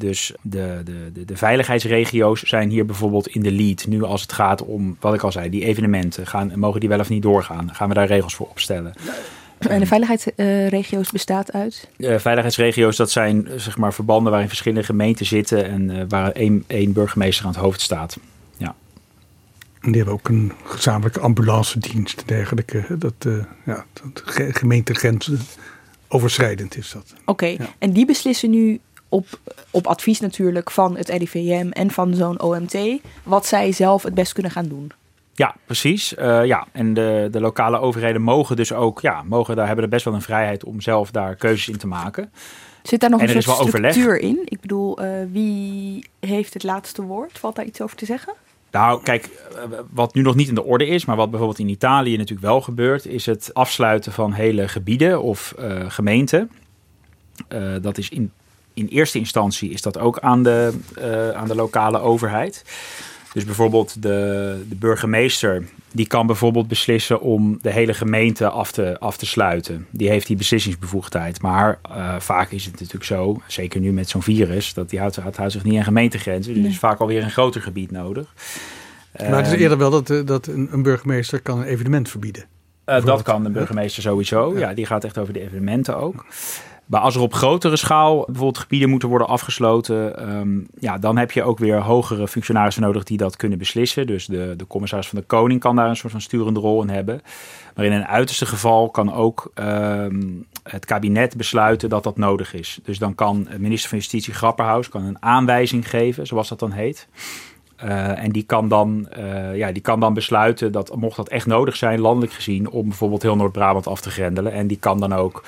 Dus de, de, de, de, veiligheidsregio's zijn hier bijvoorbeeld in de lead. Nu als het gaat om, wat ik al zei, die evenementen. Gaan, mogen die wel of niet doorgaan? Gaan we daar regels voor opstellen? En de veiligheidsregio's bestaat uit? De veiligheidsregio's, dat zijn zeg maar, verbanden waarin verschillende gemeenten zitten en uh, waar één, één burgemeester aan het hoofd staat. Ja. En die hebben ook een gezamenlijke ambulance dienst en dergelijke. Dat, uh, ja, dat gemeentegrenzen overschrijdend is dat. Oké, okay. ja. en die beslissen nu op, op advies natuurlijk van het RIVM en van zo'n OMT, wat zij zelf het best kunnen gaan doen. Ja, precies. Uh, ja. En de, de lokale overheden mogen dus ook, ja, mogen daar hebben er best wel een vrijheid om zelf daar keuzes in te maken. Zit daar nog en een soort structuur overleg. in? Ik bedoel, uh, wie heeft het laatste woord? Valt daar iets over te zeggen? Nou, kijk, wat nu nog niet in de orde is, maar wat bijvoorbeeld in Italië natuurlijk wel gebeurt, is het afsluiten van hele gebieden of uh, gemeenten. dat is in in eerste instantie is dat ook aan de, uh, aan de lokale overheid. Dus bijvoorbeeld de, de burgemeester, die kan bijvoorbeeld beslissen om de hele gemeente af te, af te sluiten. Die heeft die beslissingsbevoegdheid. Maar uh, vaak is het natuurlijk zo, zeker nu met zo'n virus, dat die houdt, houdt zich niet aan gemeentegrenzen. Dus nee. is vaak alweer een groter gebied nodig. Maar het is eerder wel dat, dat een, een burgemeester kan een evenement verbieden. Uh, dat kan de burgemeester sowieso. Ja. ja. die gaat echt over de evenementen ook. Maar als er op grotere schaal bijvoorbeeld gebieden moeten worden afgesloten, um, ja, dan heb je ook weer hogere functionarissen nodig die dat kunnen beslissen. Dus de, de commissaris van de Koning kan daar een soort van sturende rol in hebben. Maar in een uiterste geval kan ook um, het kabinet besluiten dat dat nodig is. Dus dan kan minister van Justitie Grapperhaus kan een aanwijzing geven, zoals dat dan heet. Uh, en die kan, dan, uh, ja, die kan dan besluiten dat, mocht dat echt nodig zijn, landelijk gezien, om bijvoorbeeld heel Noord-Brabant af te grendelen. En die kan dan ook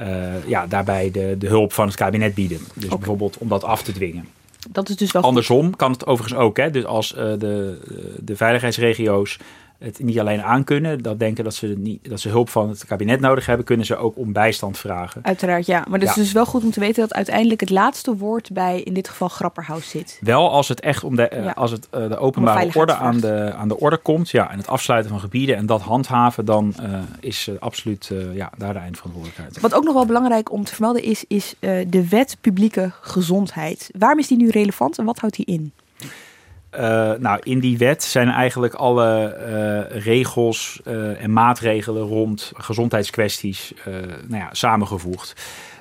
uh, ja, daarbij de, de hulp van het kabinet bieden. Dus okay. bijvoorbeeld om dat af te dwingen. Dat is dus wel Andersom kan het overigens ook. Hè? Dus als uh, de, de veiligheidsregio's het niet alleen aankunnen, dat denken dat ze, niet, dat ze hulp van het kabinet nodig hebben, kunnen ze ook om bijstand vragen. Uiteraard, ja. Maar het is dus wel goed om te weten dat uiteindelijk het laatste woord bij in dit geval Grapperhaus zit. Wel als het echt om de, uh, ja. als het, uh, de openbare orde aan de, aan de orde komt, ja, en het afsluiten van gebieden en dat handhaven, dan uh, is absoluut ja, daar de eindverantwoordelijkheid. Wat ook nog wel belangrijk om te vermelden is, is de wet publieke gezondheid. Waarom is die nu relevant en wat houdt die in? Uh, nou, in die wet zijn eigenlijk alle uh, regels uh, en maatregelen rond gezondheidskwesties nou ja, samengevoegd.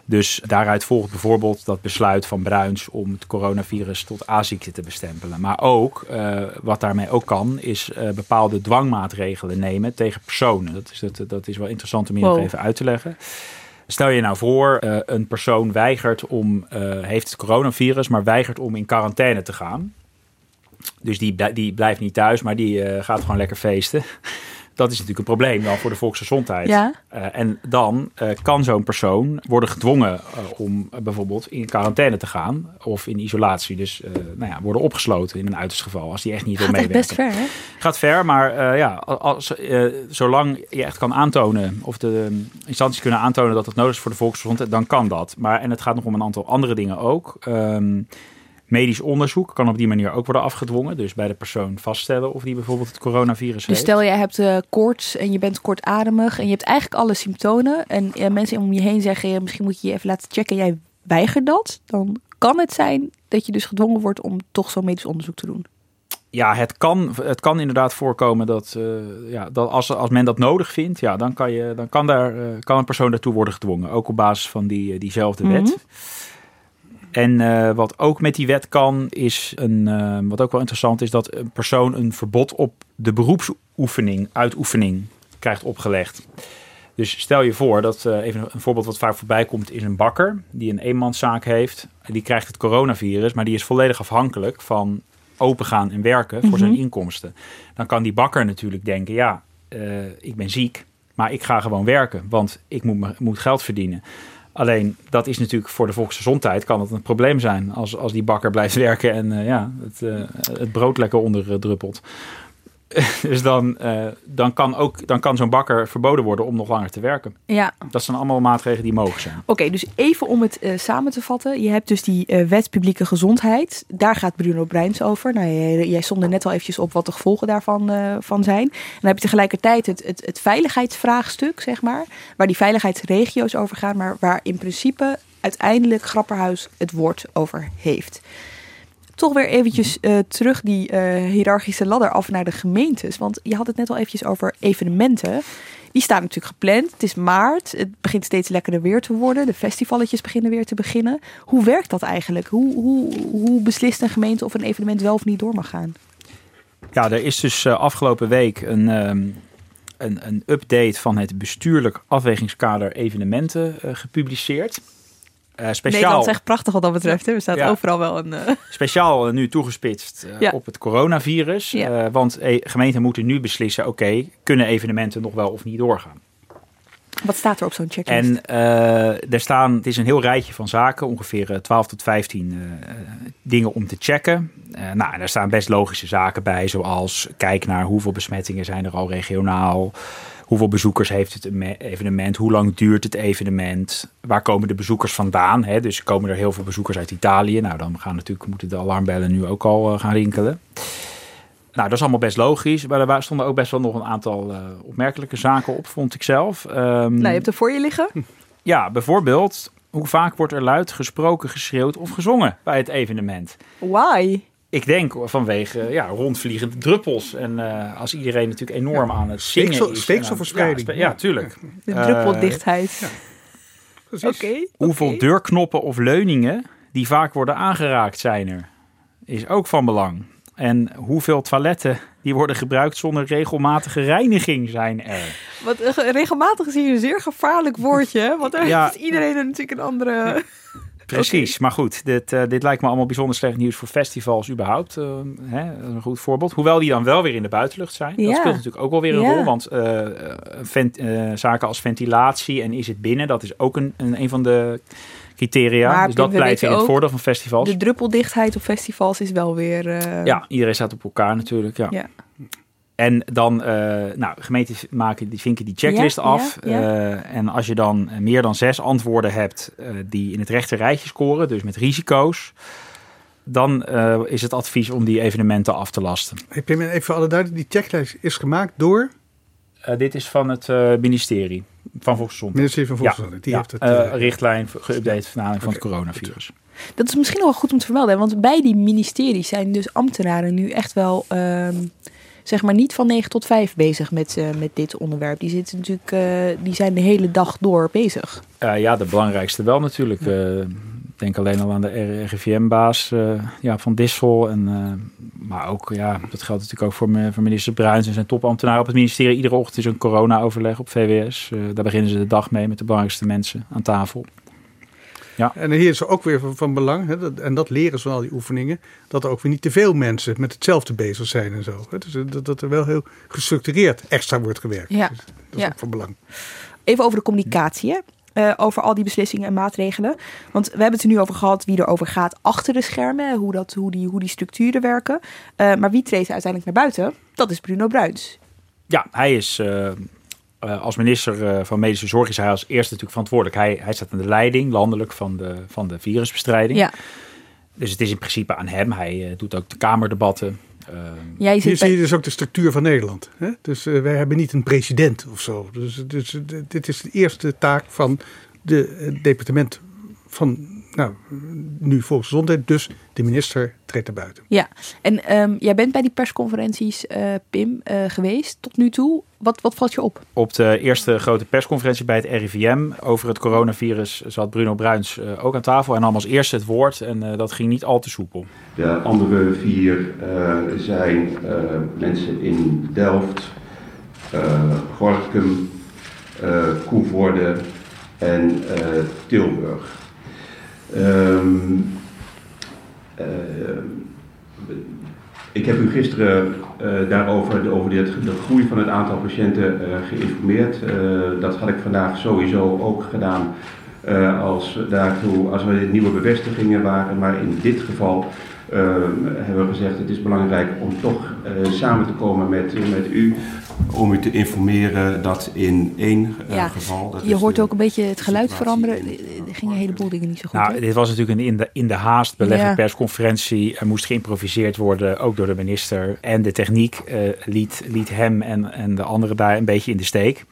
Dus daaruit volgt bijvoorbeeld dat besluit van Bruins om het coronavirus tot A-ziekte te bestempelen. Maar ook, wat daarmee ook kan, is bepaalde dwangmaatregelen nemen tegen personen. Dat is, dat, dat is wel interessant om hier wow. nog even uit te leggen. Stel je nou voor, een persoon weigert om, heeft het coronavirus, maar weigert om in quarantaine te gaan. Dus die, die blijft niet thuis, maar die uh, gaat gewoon lekker feesten. Dat is natuurlijk een probleem dan voor de volksgezondheid. Ja. Uh, en dan uh, kan zo'n persoon worden gedwongen om bijvoorbeeld in quarantaine te gaan of in isolatie. Dus nou ja, worden opgesloten in een uiterst geval als die echt niet wil meewerken. best ver, hè? Gaat ver, maar ja, als, zolang je echt kan aantonen of de instanties kunnen aantonen dat het nodig is voor de volksgezondheid, dan kan dat. Maar en het gaat nog om een aantal andere dingen ook. Um, Medisch onderzoek kan op die manier ook worden afgedwongen. Dus bij de persoon vaststellen of die bijvoorbeeld het coronavirus dus heeft. stel jij hebt uh, koorts en je bent kortademig en je hebt eigenlijk alle symptomen. En uh, mensen om je heen zeggen, misschien moet je je even laten checken. Jij weigert dat. Dan kan het zijn dat je dus gedwongen wordt om toch zo'n medisch onderzoek te doen? Ja, het kan, het kan inderdaad voorkomen dat, uh, ja, dat als, als men dat nodig vindt, ja, dan, kan, je, dan kan, daar, uh, kan een persoon daartoe worden gedwongen. Ook op basis van die, diezelfde wet. Mhm. En uh, wat ook met die wet kan, is een, wat ook wel interessant is, dat een persoon een verbod op de beroepsoefening, uitoefening krijgt opgelegd. Dus stel je voor dat, even een voorbeeld wat vaak voorbij komt, is een bakker die een eenmanszaak heeft. Die krijgt het coronavirus, maar die is volledig afhankelijk van open gaan en werken voor zijn Mhm. inkomsten. Dan kan die bakker natuurlijk denken, ja, eh, ik ben ziek, maar ik ga gewoon werken, want ik moet, me- moet geld verdienen. Alleen dat is natuurlijk voor de volksgezondheid kan het een probleem zijn als, als die bakker blijft werken en eh, ja, het, eh, het brood lekker onderdruppelt. dus dan, eh, dan kan, ook, dan kan zo'n bakker verboden worden om nog langer te werken. Ja, Dat zijn allemaal maatregelen die mogelijk zijn. Oké, dus even om het eh, samen te vatten. Je hebt dus die eh, wet publieke gezondheid. Daar gaat Bruno Bruins over. Nou, jij, jij somde net al eventjes op wat de gevolgen daarvan van zijn. En dan heb je tegelijkertijd het, het, het veiligheidsvraagstuk, zeg maar. Waar die veiligheidsregio's over gaan. Maar waar in principe uiteindelijk Grapperhuis het woord over heeft. Toch weer eventjes eh, terug die eh, hiërarchische ladder af naar de gemeentes. Want je had het net al eventjes over evenementen. Die staan natuurlijk gepland. Het is maart. Het begint steeds lekkerder weer te worden. De festivalletjes beginnen weer te beginnen. Hoe werkt dat eigenlijk? Hoe, hoe, hoe beslist een gemeente of een evenement wel of niet door mag gaan? Ja, er is dus eh, afgelopen week een, ehm, een, een update van het bestuurlijk afwegingskader evenementen gepubliceerd. Eh, speciaal, Nederland is echt prachtig wat dat betreft. Hè? Er staat Ja. overal wel een... eh, speciaal eh, nu toegespitst Ja. op het coronavirus. Want gemeenten moeten nu beslissen, oké, kunnen evenementen nog wel of niet doorgaan? wat staat er op zo'n checklist? En er staan, het is een heel rijtje van zaken, ongeveer eh, 12 tot 15 eh, eh, dingen om te checken. Nou, en daar staan best logische zaken bij, zoals kijk naar hoeveel besmettingen zijn er al regionaal. Hoeveel bezoekers heeft het eme- evenement? Hoe lang duurt het evenement? Waar komen de bezoekers vandaan? Hè? Dus komen er heel veel bezoekers uit Italië? Nou, dan gaan natuurlijk, moeten de alarmbellen nu ook al eh, gaan rinkelen. Nou, dat is allemaal best logisch. Maar er stonden ook best wel nog een aantal eh, opmerkelijke zaken op, vond ik zelf. Ehm, nou, je hebt er voor je liggen. ja, bijvoorbeeld, hoe vaak wordt er luid gesproken, geschreeuwd of gezongen bij het evenement? Why? Ik denk vanwege ja, rondvliegende druppels. En eh, als iedereen natuurlijk enorm aan het zingen speeksel- is. aan- Ja, spe- ja, tuurlijk. De Eh, druppeldichtheid. Oké. Hoeveel deurknoppen of leuningen die vaak worden aangeraakt zijn er, is ook van belang. En hoeveel toiletten die worden gebruikt zonder regelmatige reiniging zijn er. Wat, eh, regelmatig is hier een zeer gevaarlijk woordje. hè? Want daar Ja. heeft iedereen natuurlijk een andere... Precies, maar goed, dit, eh, dit lijkt me allemaal bijzonder slecht nieuws voor festivals überhaupt. eh, hè, een goed voorbeeld. Hoewel die dan wel weer in de buitenlucht zijn. Ja. Dat speelt natuurlijk ook wel weer een Ja. rol. Want eh, vent- zaken als ventilatie en is het binnen, dat is ook een, een, een van de criteria. Maar dus dat pleit in het voordeel van festivals. De druppeldichtheid op festivals is wel weer... Ja, iedereen staat op elkaar natuurlijk. Ja. Ja. En dan, eh nou, gemeentes maken, die vinken die checklist Ja, af. ja, ja. Eh, en als je dan eh, meer dan zes antwoorden hebt eh, die in het rechte rijtje scoren, dus met risico's, dan eh, is het advies om die evenementen af te lasten. Heb je me even voor alle duidelijk, die checklist is gemaakt door Eh, dit is van het eh, ministerie van Volksgezondheid. ministerie van Volksgezondheid. Die ja, heeft het. richtlijn geüpdate van van Oké, het coronavirus. Dat is misschien nog wel goed om te vermelden. Want bij die ministeries zijn dus ambtenaren nu echt wel... zeg maar niet van 9 tot 5 bezig met, eh, met dit onderwerp. Die, zitten natuurlijk, eh, die zijn de hele dag door bezig. Eh, ja, de belangrijkste wel natuurlijk. Denk alleen al aan de RIVM-baas ja, van Dissel. En, maar ook, ja, dat geldt natuurlijk ook voor, me- voor minister Bruins en zijn topambtenaren op het ministerie. Iedere ochtend is een corona-overleg op VWS. Daar beginnen ze de dag mee met de belangrijkste mensen aan tafel. En hier is er ook weer van, van belang, hè, dat, en dat leren ze van al die oefeningen, dat er ook weer niet te veel mensen met hetzelfde bezig zijn en zo. Hè. Dus eh, dat, dat er wel heel gestructureerd extra wordt gewerkt. Ja, Dus dat is ja. ook van belang. Even over de communicatie, hè? Eh, over al die beslissingen en maatregelen. Want we hebben het er nu over gehad wie er over gaat achter de schermen. Hoe, dat, hoe, die, hoe die structuren werken. Eh, maar wie treedt er uiteindelijk naar buiten? Dat is Bruno Bruins. Ja, hij is eh, eh, als minister eh, van Medische Zorg is hij als eerste natuurlijk verantwoordelijk. Hij, hij staat aan de leiding landelijk van de, van de virusbestrijding. Ja, Dus het is in principe aan hem. Hij eh, doet ook de kamerdebatten. Jij Hier zit zie je dus ook de structuur van Nederland. Hè? Dus eh, wij hebben niet een president of zo. Dus, dus dit is de eerste taak van de het departement van nou, nu volksgezondheid, dus de minister treedt er buiten. Ja, en ehm, jij bent bij die persconferenties, uh, Pim, uh, geweest tot nu toe. Wat, wat valt je op? Op de eerste grote persconferentie bij het RIVM over het coronavirus zat Bruno Bruins uh, ook aan tafel en nam als eerste het woord. En dat ging niet al te soepel. De andere vier zijn mensen in Delft, Gorkum, Koevoorde en Tilburg. Um, uh, ik heb u gisteren uh, daarover over dit, de groei van het aantal patiënten uh, geïnformeerd. dat had ik vandaag sowieso ook gedaan als, daartoe, als we nieuwe bevestigingen waren. Maar in dit geval hebben we gezegd het is belangrijk om toch samen te komen met, met u om u te informeren dat in één uh, geval. Dat je hoort ook een beetje het geluid veranderen. Er gingen een heleboel dingen niet zo goed. Nou, dit was natuurlijk een in de, in de haast belegde ja. persconferentie. Er moest geïmproviseerd worden, ook door de minister. En de techniek uh, liet, liet hem en, en de anderen daar een beetje in de steek.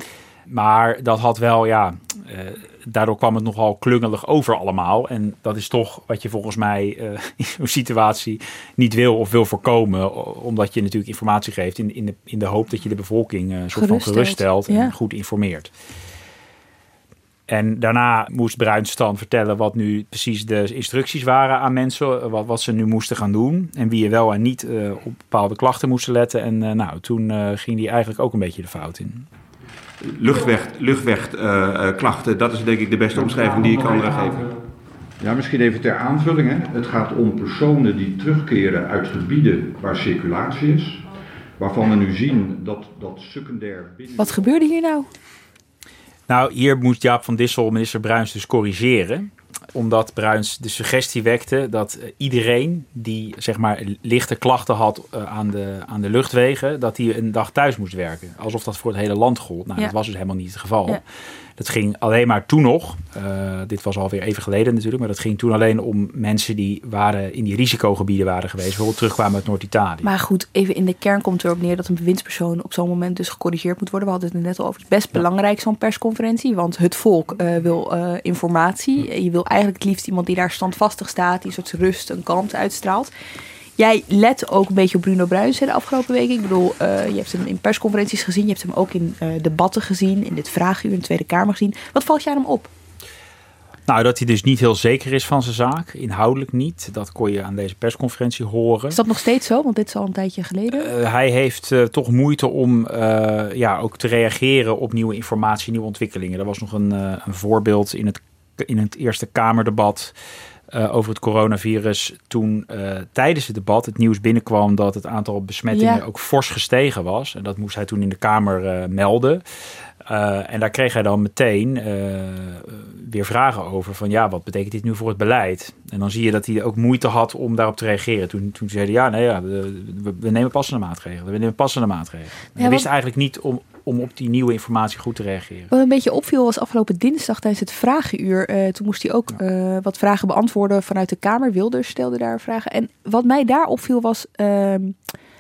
Maar dat had wel, ja, uh, daardoor kwam het nogal klungelig over allemaal. En dat is toch wat je volgens mij uh, in zo'n situatie niet wil of wil voorkomen. Omdat je natuurlijk informatie geeft in, in, de, in de hoop dat je de bevolking uh, soort van geruststelt en ja. goed informeert. En daarna moest Bruins dan vertellen wat nu precies de instructies waren aan mensen. Wat, wat ze nu moesten gaan doen. En wie je wel en niet uh, op bepaalde klachten moesten letten. En nou, toen ging hij eigenlijk ook een beetje de fout in luchtwegklachten, luchtweg, uh, dat is denk ik de beste omschrijving die ik kan geven. Ja, misschien even ter aanvulling. Hè. Het gaat om personen die terugkeren uit gebieden waar circulatie is. Waarvan we nu zien dat, dat secundair binnen... Wat gebeurde hier nou? Nou, hier moest Jaap van Dissel minister Bruins dus corrigeren omdat Bruins de suggestie wekte dat eh, iedereen die zeg maar lichte klachten had uh, aan, de, aan de luchtwegen, dat hij een dag thuis moest werken. Alsof dat voor het hele land gold. Nou, ja. dat was dus helemaal niet het geval. Ja. Dat ging alleen maar toen nog. Uh, dit was alweer even geleden natuurlijk. Maar dat ging toen alleen om mensen die waren in die risicogebieden waren geweest. Bijvoorbeeld terugkwamen uit Noord-Italië. Maar goed, even in de kern komt er ook neer dat een bewindspersoon op zo'n moment dus gecorrigeerd moet worden. We hadden het net al over. Het is best belangrijk zo'n persconferentie. Want het volk uh, wil uh, informatie. Je wil eigenlijk het liefst iemand die daar standvastig staat. Die een soort rust en kalmte uitstraalt. Jij let ook een beetje op Bruno Bruins de afgelopen weken. Ik bedoel, uh, je hebt hem in persconferenties gezien. Je hebt hem ook in uh, debatten gezien. In dit vraaguur in de Tweede Kamer gezien. Wat valt je aan hem op? Nou, dat hij dus niet heel zeker is van zijn zaak. Inhoudelijk niet. Dat kon je aan deze persconferentie horen. Is dat nog steeds zo? Want dit is al een tijdje geleden. Uh, hij heeft uh, toch moeite om uh, ja, ook te reageren op nieuwe informatie, nieuwe ontwikkelingen. Er was nog een, een voorbeeld in het, in het Eerste Kamerdebat. Uh, over het coronavirus. Toen uh, tijdens het debat het nieuws binnenkwam dat het aantal besmettingen ja. ook fors gestegen was. En dat moest hij toen in de Kamer uh, melden. en daar kreeg hij dan meteen weer vragen over van ja, wat betekent dit nu voor het beleid? En dan zie je dat hij ook moeite had om daarop te reageren. Toen, toen zeiden ja, nee, ja we, we, nemen passende maatregelen. We nemen passende maatregelen. Ja, hij wist eigenlijk niet om, om op die nieuwe informatie goed te reageren. Wat een beetje opviel was afgelopen dinsdag tijdens het vragenuur. Uh, toen moest hij ook wat vragen beantwoorden vanuit de Kamer. Wilders stelde daar vragen. En wat mij daar opviel was...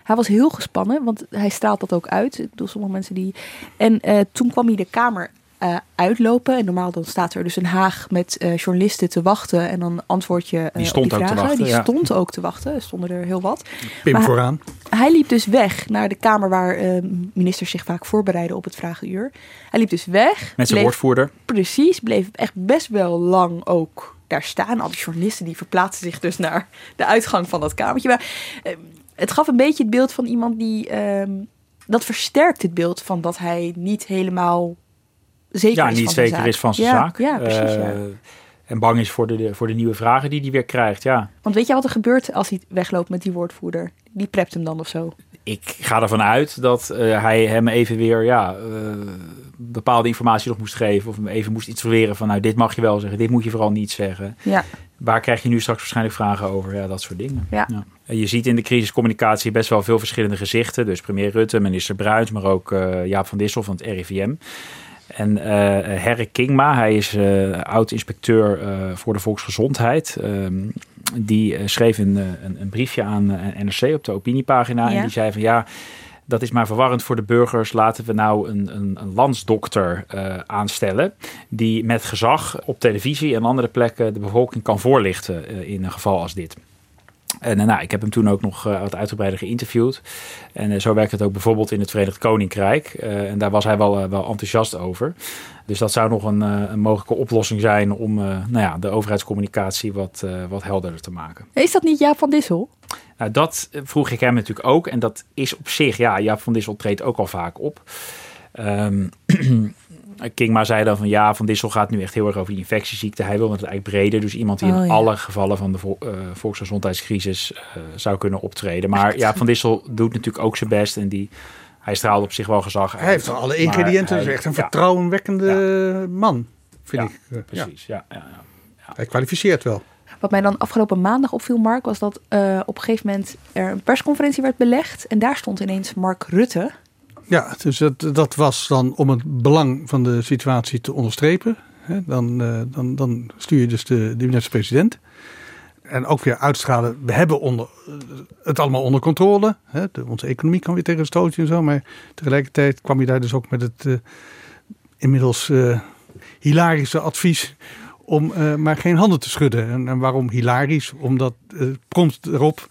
Hij was heel gespannen, want hij straalt dat ook uit. Ik bedoel, sommige mensen die... En uh, toen kwam hij de Kamer uh, uitlopen. En normaal dan staat er dus een haag met uh, journalisten te wachten. En dan antwoord je uh, die stond die ook vragen. te wachten. Die ja. stond ook te wachten. Er stonden er heel wat. Pim maar vooraan. Hij liep dus weg naar de kamer waar ministers zich vaak voorbereiden op het vragenuur. Hij liep dus weg. Met zijn bleef, woordvoerder. Precies. Bleef echt best wel lang ook daar staan. Al die journalisten die verplaatsen zich dus naar de uitgang van dat kamertje. Maar het gaf een beetje het beeld van iemand die... dat versterkt het beeld van dat hij niet helemaal zeker ja, is niet van zeker zijn is van zijn ja, zaak. Ja, precies. Uh, ja. En bang is voor de, voor de nieuwe vragen die hij weer krijgt, ja. Want weet je wat er gebeurt als hij wegloopt met die woordvoerder? Die prept hem dan of zo? Ik ga ervan uit dat uh, hij hem even weer ja, uh, bepaalde informatie nog moest geven. Of hem even moest iets leren van nou, dit mag je wel zeggen, dit moet je vooral niet zeggen. Ja. Waar krijg je nu straks waarschijnlijk vragen over? Ja, dat soort dingen. Ja. je ziet in de crisiscommunicatie best wel veel verschillende gezichten. Dus premier Rutte, minister Bruins, maar ook uh, Jaap van Dissel van het RIVM. En uh, Herre Kingma, hij is uh, oud-inspecteur uh, voor de volksgezondheid. Um, die schreef een, een, een, briefje aan NRC op de opiniepagina. Ja. En die zei van ja, dat is maar verwarrend voor de burgers. Laten we nou een, een, een landsdokter uh, aanstellen die met gezag op televisie en andere plekken de bevolking kan voorlichten uh, in een geval als dit. En nou, ik heb hem toen ook nog wat uitgebreider geïnterviewd. En zo werkt het ook bijvoorbeeld in het Verenigd Koninkrijk. En daar was hij wel, wel enthousiast over. Dus dat zou nog een, een mogelijke oplossing zijn om nou ja, de overheidscommunicatie wat, wat helderder te maken. Is dat niet Jaap van Dissel? Nou, dat vroeg ik hem natuurlijk ook. En dat is op zich, ja, Jaap van Dissel treedt ook al vaak op. Um, Kingma zei dan van ja, Van Dissel gaat nu echt heel erg over die infectieziekte. Hij wil het eigenlijk breder. Dus iemand die Oh, in ja. alle gevallen van de vo- eh, volksgezondheidscrisis eh, zou kunnen optreden. Maar ja, Van Dissel doet natuurlijk ook zijn best. En die, hij straalt op zich wel gezag uit. Hij heeft alle ingrediënten. hij- is echt een ja, vertrouwenwekkende man, vind Ja, ik. Ja. Precies, ja. ja, ja. Hij kwalificeert wel. Wat mij dan afgelopen maandag opviel, Mark, was dat eh, op een gegeven moment er een persconferentie werd belegd. En daar stond ineens Mark Rutte. Ja, dus dat, dat was dan om het belang van de situatie te onderstrepen. Hè, dan, eh, dan, dan stuur je dus de, de minister-president. En ook weer uitstralen, we hebben onder, eh, het allemaal onder controle. Hè, de, onze economie kan weer tegen een stootje en zo. Maar tegelijkertijd kwam je daar dus ook met het inmiddels hilarische advies om eh, maar geen handen te schudden. En, en waarom hilarisch? Omdat eh, prompt erop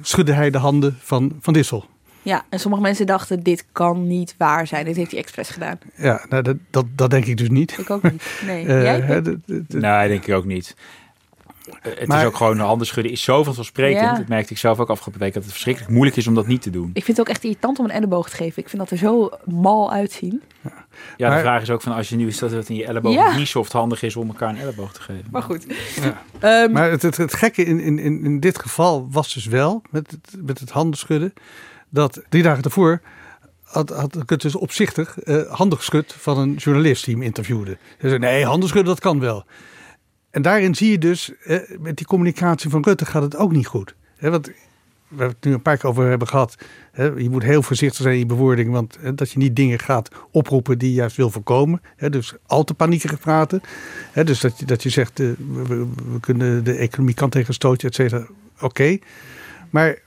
schudde hij de handen van Van Dissel. Ja, en sommige mensen dachten, dit kan niet waar zijn. Dit heeft hij expres gedaan. Ja, nou, dat, dat, dat denk ik dus niet. Ik ook niet. Nee, Eh, jij? Nee, denk ik ook niet. Eh, Het Maar- is ook gewoon de handen schudden is zo vanzelfsprekend. Ja. Dat merkte ik zelf ook afgelopen week. Dat het verschrikkelijk moeilijk is om dat niet te doen. Ik vind het ook echt irritant om een elleboog te geven. Ik vind dat er zo mal uitzien. Ja, Maar- de vraag is ook van als je nu is dat het in je elleboog Ja. niet soft handig is om elkaar een elleboog te geven. Maar goed. Ja. Ehm, Maar het, het, het gekke in, in, in, in dit geval was dus wel, met het, met het handen schudden, dat drie dagen daarvoor had, had ik het dus opzichtig eh handen geschud van een journalist die hem interviewde. Hij zei, nee, handen schudden, dat kan wel. En daarin zie je dus, eh, met die communicatie van Rutte gaat het ook niet goed. Want we hebben het nu een paar keer over hebben gehad. Je moet heel voorzichtig zijn in je bewoording, want dat je niet dingen gaat oproepen die je juist wil voorkomen. Dus al te paniekerig praten. Dus dat je, dat je zegt, eh, we, kunnen de economie kan tegen stootje, et cetera. Oké. Maar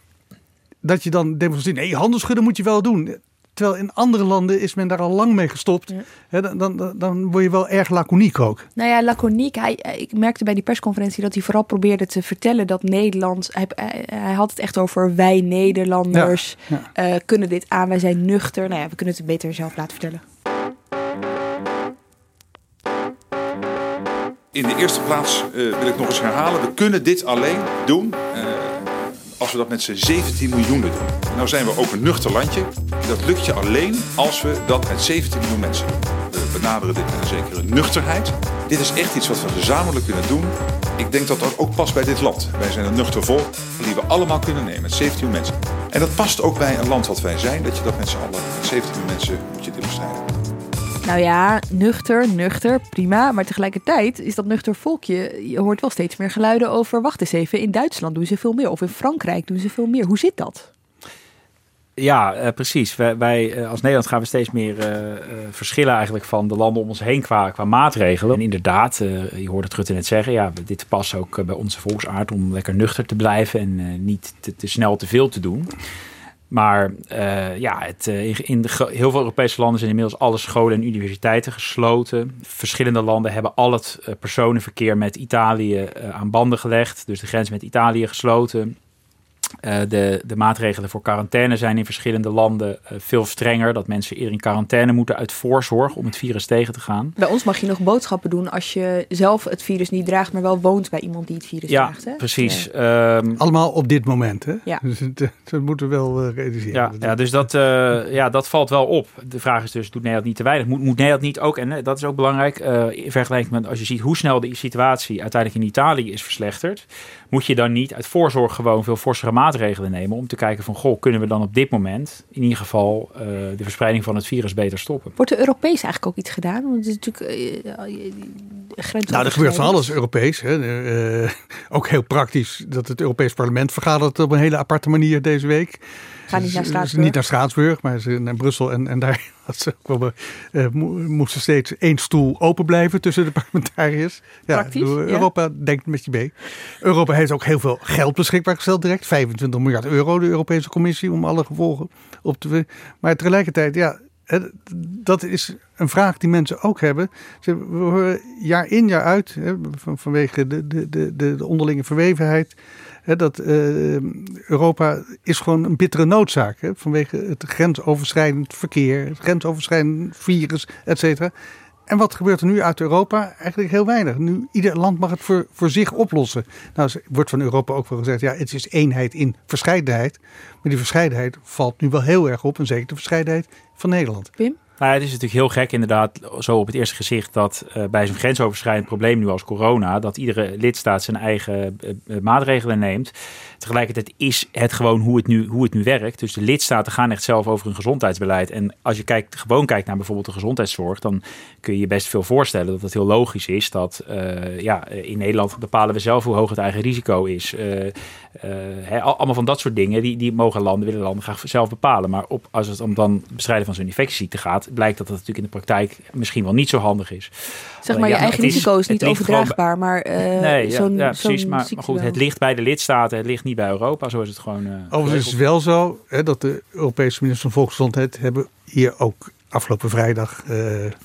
dat je dan demonstreert, nee, handen schudden moet je wel doen. Terwijl in andere landen is men daar al lang mee gestopt. Ja. Dan, dan, dan word je wel erg laconiek ook. Nou ja, laconiek. Hij, ik merkte bij die persconferentie dat hij vooral probeerde te vertellen dat Nederland. Hij, hij, had het echt over wij Nederlanders Ja, eh, kunnen dit aan. Wij zijn nuchter. Nou ja, we kunnen het beter zelf laten vertellen. In de eerste plaats eh, wil ik nog eens herhalen, we kunnen dit alleen doen eh, als we dat met z'n 17 miljoen doen. Nou zijn we ook een nuchter landje. Dat lukt je alleen als we dat met 17 miljoen mensen doen. We benaderen dit met een zekere nuchterheid. Dit is echt iets wat we gezamenlijk kunnen doen. Ik denk dat dat ook past bij dit land. Wij zijn een nuchter volk die we allemaal kunnen nemen met 17 miljoen mensen. En dat past ook bij een land wat wij zijn, dat je dat met z'n allen, met 17 miljoen mensen, moet je demonstreren. Nou ja, nuchter, nuchter, prima. Maar tegelijkertijd is dat nuchter volkje. Je hoort wel steeds meer geluiden over. Wacht eens even, in Duitsland doen ze veel meer. Of in Frankrijk doen ze veel meer. Hoe zit dat? Ja, eh, precies. Wij, eh, als Nederland gaan we steeds meer eh, verschillen eigenlijk van de landen om ons heen qua, qua maatregelen. En inderdaad, je hoorde het Rutte net zeggen, ja, dit past ook bij onze volksaard om lekker nuchter te blijven en niet te, te snel te veel te doen. Maar eh, ja, het, eh, in- heel veel Europese landen zijn inmiddels alle scholen en universiteiten gesloten. Verschillende landen hebben al het eh, personenverkeer met Italië aan banden gelegd. Dus de grens met Italië gesloten. Eh, de, de maatregelen voor quarantaine zijn in verschillende landen eh, veel strenger. Dat mensen eerder in quarantaine moeten uit voorzorg om het virus tegen te gaan. Bij ons mag je nog boodschappen doen als je zelf het virus niet draagt, maar wel woont bij iemand die het virus ja, draagt. Hè? precies. Ehm, Allemaal op dit moment. Hè? Ja. Dus het, eh, dat moeten we wel eh, realiseren. Ja, ja dus dat, eh, ja, dat valt wel op. De vraag is dus, doet Nederland niet te weinig? Moet, moet Nederland niet ook, en dat is ook belangrijk, eh, in vergelijking met als je ziet hoe snel de situatie uiteindelijk in Italië is verslechterd, moet je dan niet uit voorzorg gewoon veel forsere maatregelen nemen om te kijken van, goh, kunnen we dan op dit moment in ieder geval eh, de verspreiding van het virus beter stoppen? Wordt er Europees eigenlijk ook iets gedaan? Want het is natuurlijk, grens. Nou, er gebeurt van alles Europees. Hè. Uh, ook heel praktisch dat het Europees Parlement vergadert op een hele aparte manier deze week. Ga niet naar Straatsburg. Niet naar Straatsburg, maar ze naar Brussel. En, en daar ze wel, uh, moesten steeds één stoel open blijven tussen de parlementariërs. Ja, Praktisch, Europa ja. denkt met je mee. Europa heeft ook heel veel geld beschikbaar gesteld direct. 25 miljard euro, de Europese Commissie, om alle gevolgen op te... Maar tegelijkertijd, ja, dat is een vraag die mensen ook hebben. We horen jaar in jaar uit, vanwege de, de, de, de onderlinge verwevenheid, dat uh, Europa is gewoon een bittere noodzaak. Hè, vanwege het grensoverschrijdend verkeer, het grensoverschrijdend virus, et cetera. En wat gebeurt er nu uit Europa? Eigenlijk heel weinig. Nu, ieder land mag het voor, voor zich oplossen. Nou, wordt van Europa ook wel gezegd, ja, het is eenheid in verscheidenheid. Maar die verscheidenheid valt nu wel heel erg op. En zeker de verscheidenheid van Nederland. Pim? Nou, het is natuurlijk heel gek inderdaad, zo op het eerste gezicht, dat uh, bij zo'n grensoverschrijdend probleem nu als corona, dat iedere lidstaat zijn eigen uh, maatregelen neemt. Tegelijkertijd is het gewoon hoe het, nu, hoe het nu werkt. Dus de lidstaten gaan echt zelf over hun gezondheidsbeleid. En als je kijkt, gewoon kijkt naar bijvoorbeeld de gezondheidszorg, dan kun je je best veel voorstellen dat het heel logisch is dat uh, ja, in Nederland bepalen we zelf hoe hoog het eigen risico is. He, allemaal van dat soort dingen, die, die mogen landen, willen landen graag zelf bepalen. Maar op, als het om dan bestrijden van zo'n infectieziekte gaat, blijkt dat dat natuurlijk in de praktijk misschien wel niet zo handig is. Zeg maar, je eigen risico is, niet overdraagbaar, maar nee, ja, ja, precies. Maar, maar, goed, het ligt bij de lidstaten, het ligt niet bij Europa. Zo is het gewoon. Uh, Overigens is het wel zo hè, dat de Europese minister van Volksgezondheid hebben hier ook afgelopen vrijdag uh,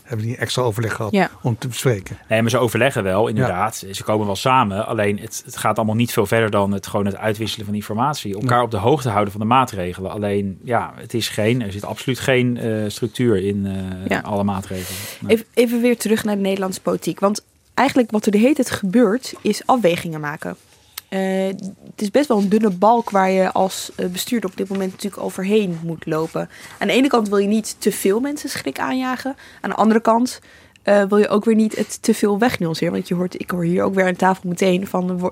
hebben die extra overleg gehad ja. om te bespreken. Nee, maar ze overleggen wel, inderdaad. Ze komen wel samen. Alleen het, het, gaat allemaal niet veel verder dan het gewoon het uitwisselen van informatie. Elkaar op de hoogte houden van de maatregelen. Alleen, ja, het is geen, er zit absoluut geen uh, structuur in uh, alle maatregelen. Nee. Even, even weer terug naar de Nederlandse politiek. Want eigenlijk wat er de hele tijd gebeurt, is afwegingen maken. Uh, het is best wel een dunne balk waar je als bestuurder op dit moment natuurlijk overheen moet lopen. Aan de ene kant wil je niet te veel mensen schrik aanjagen. Aan de andere kant uh, wil je ook weer niet het te veel wegnuanceren. Want je hoort, ik hoor hier ook weer aan tafel meteen van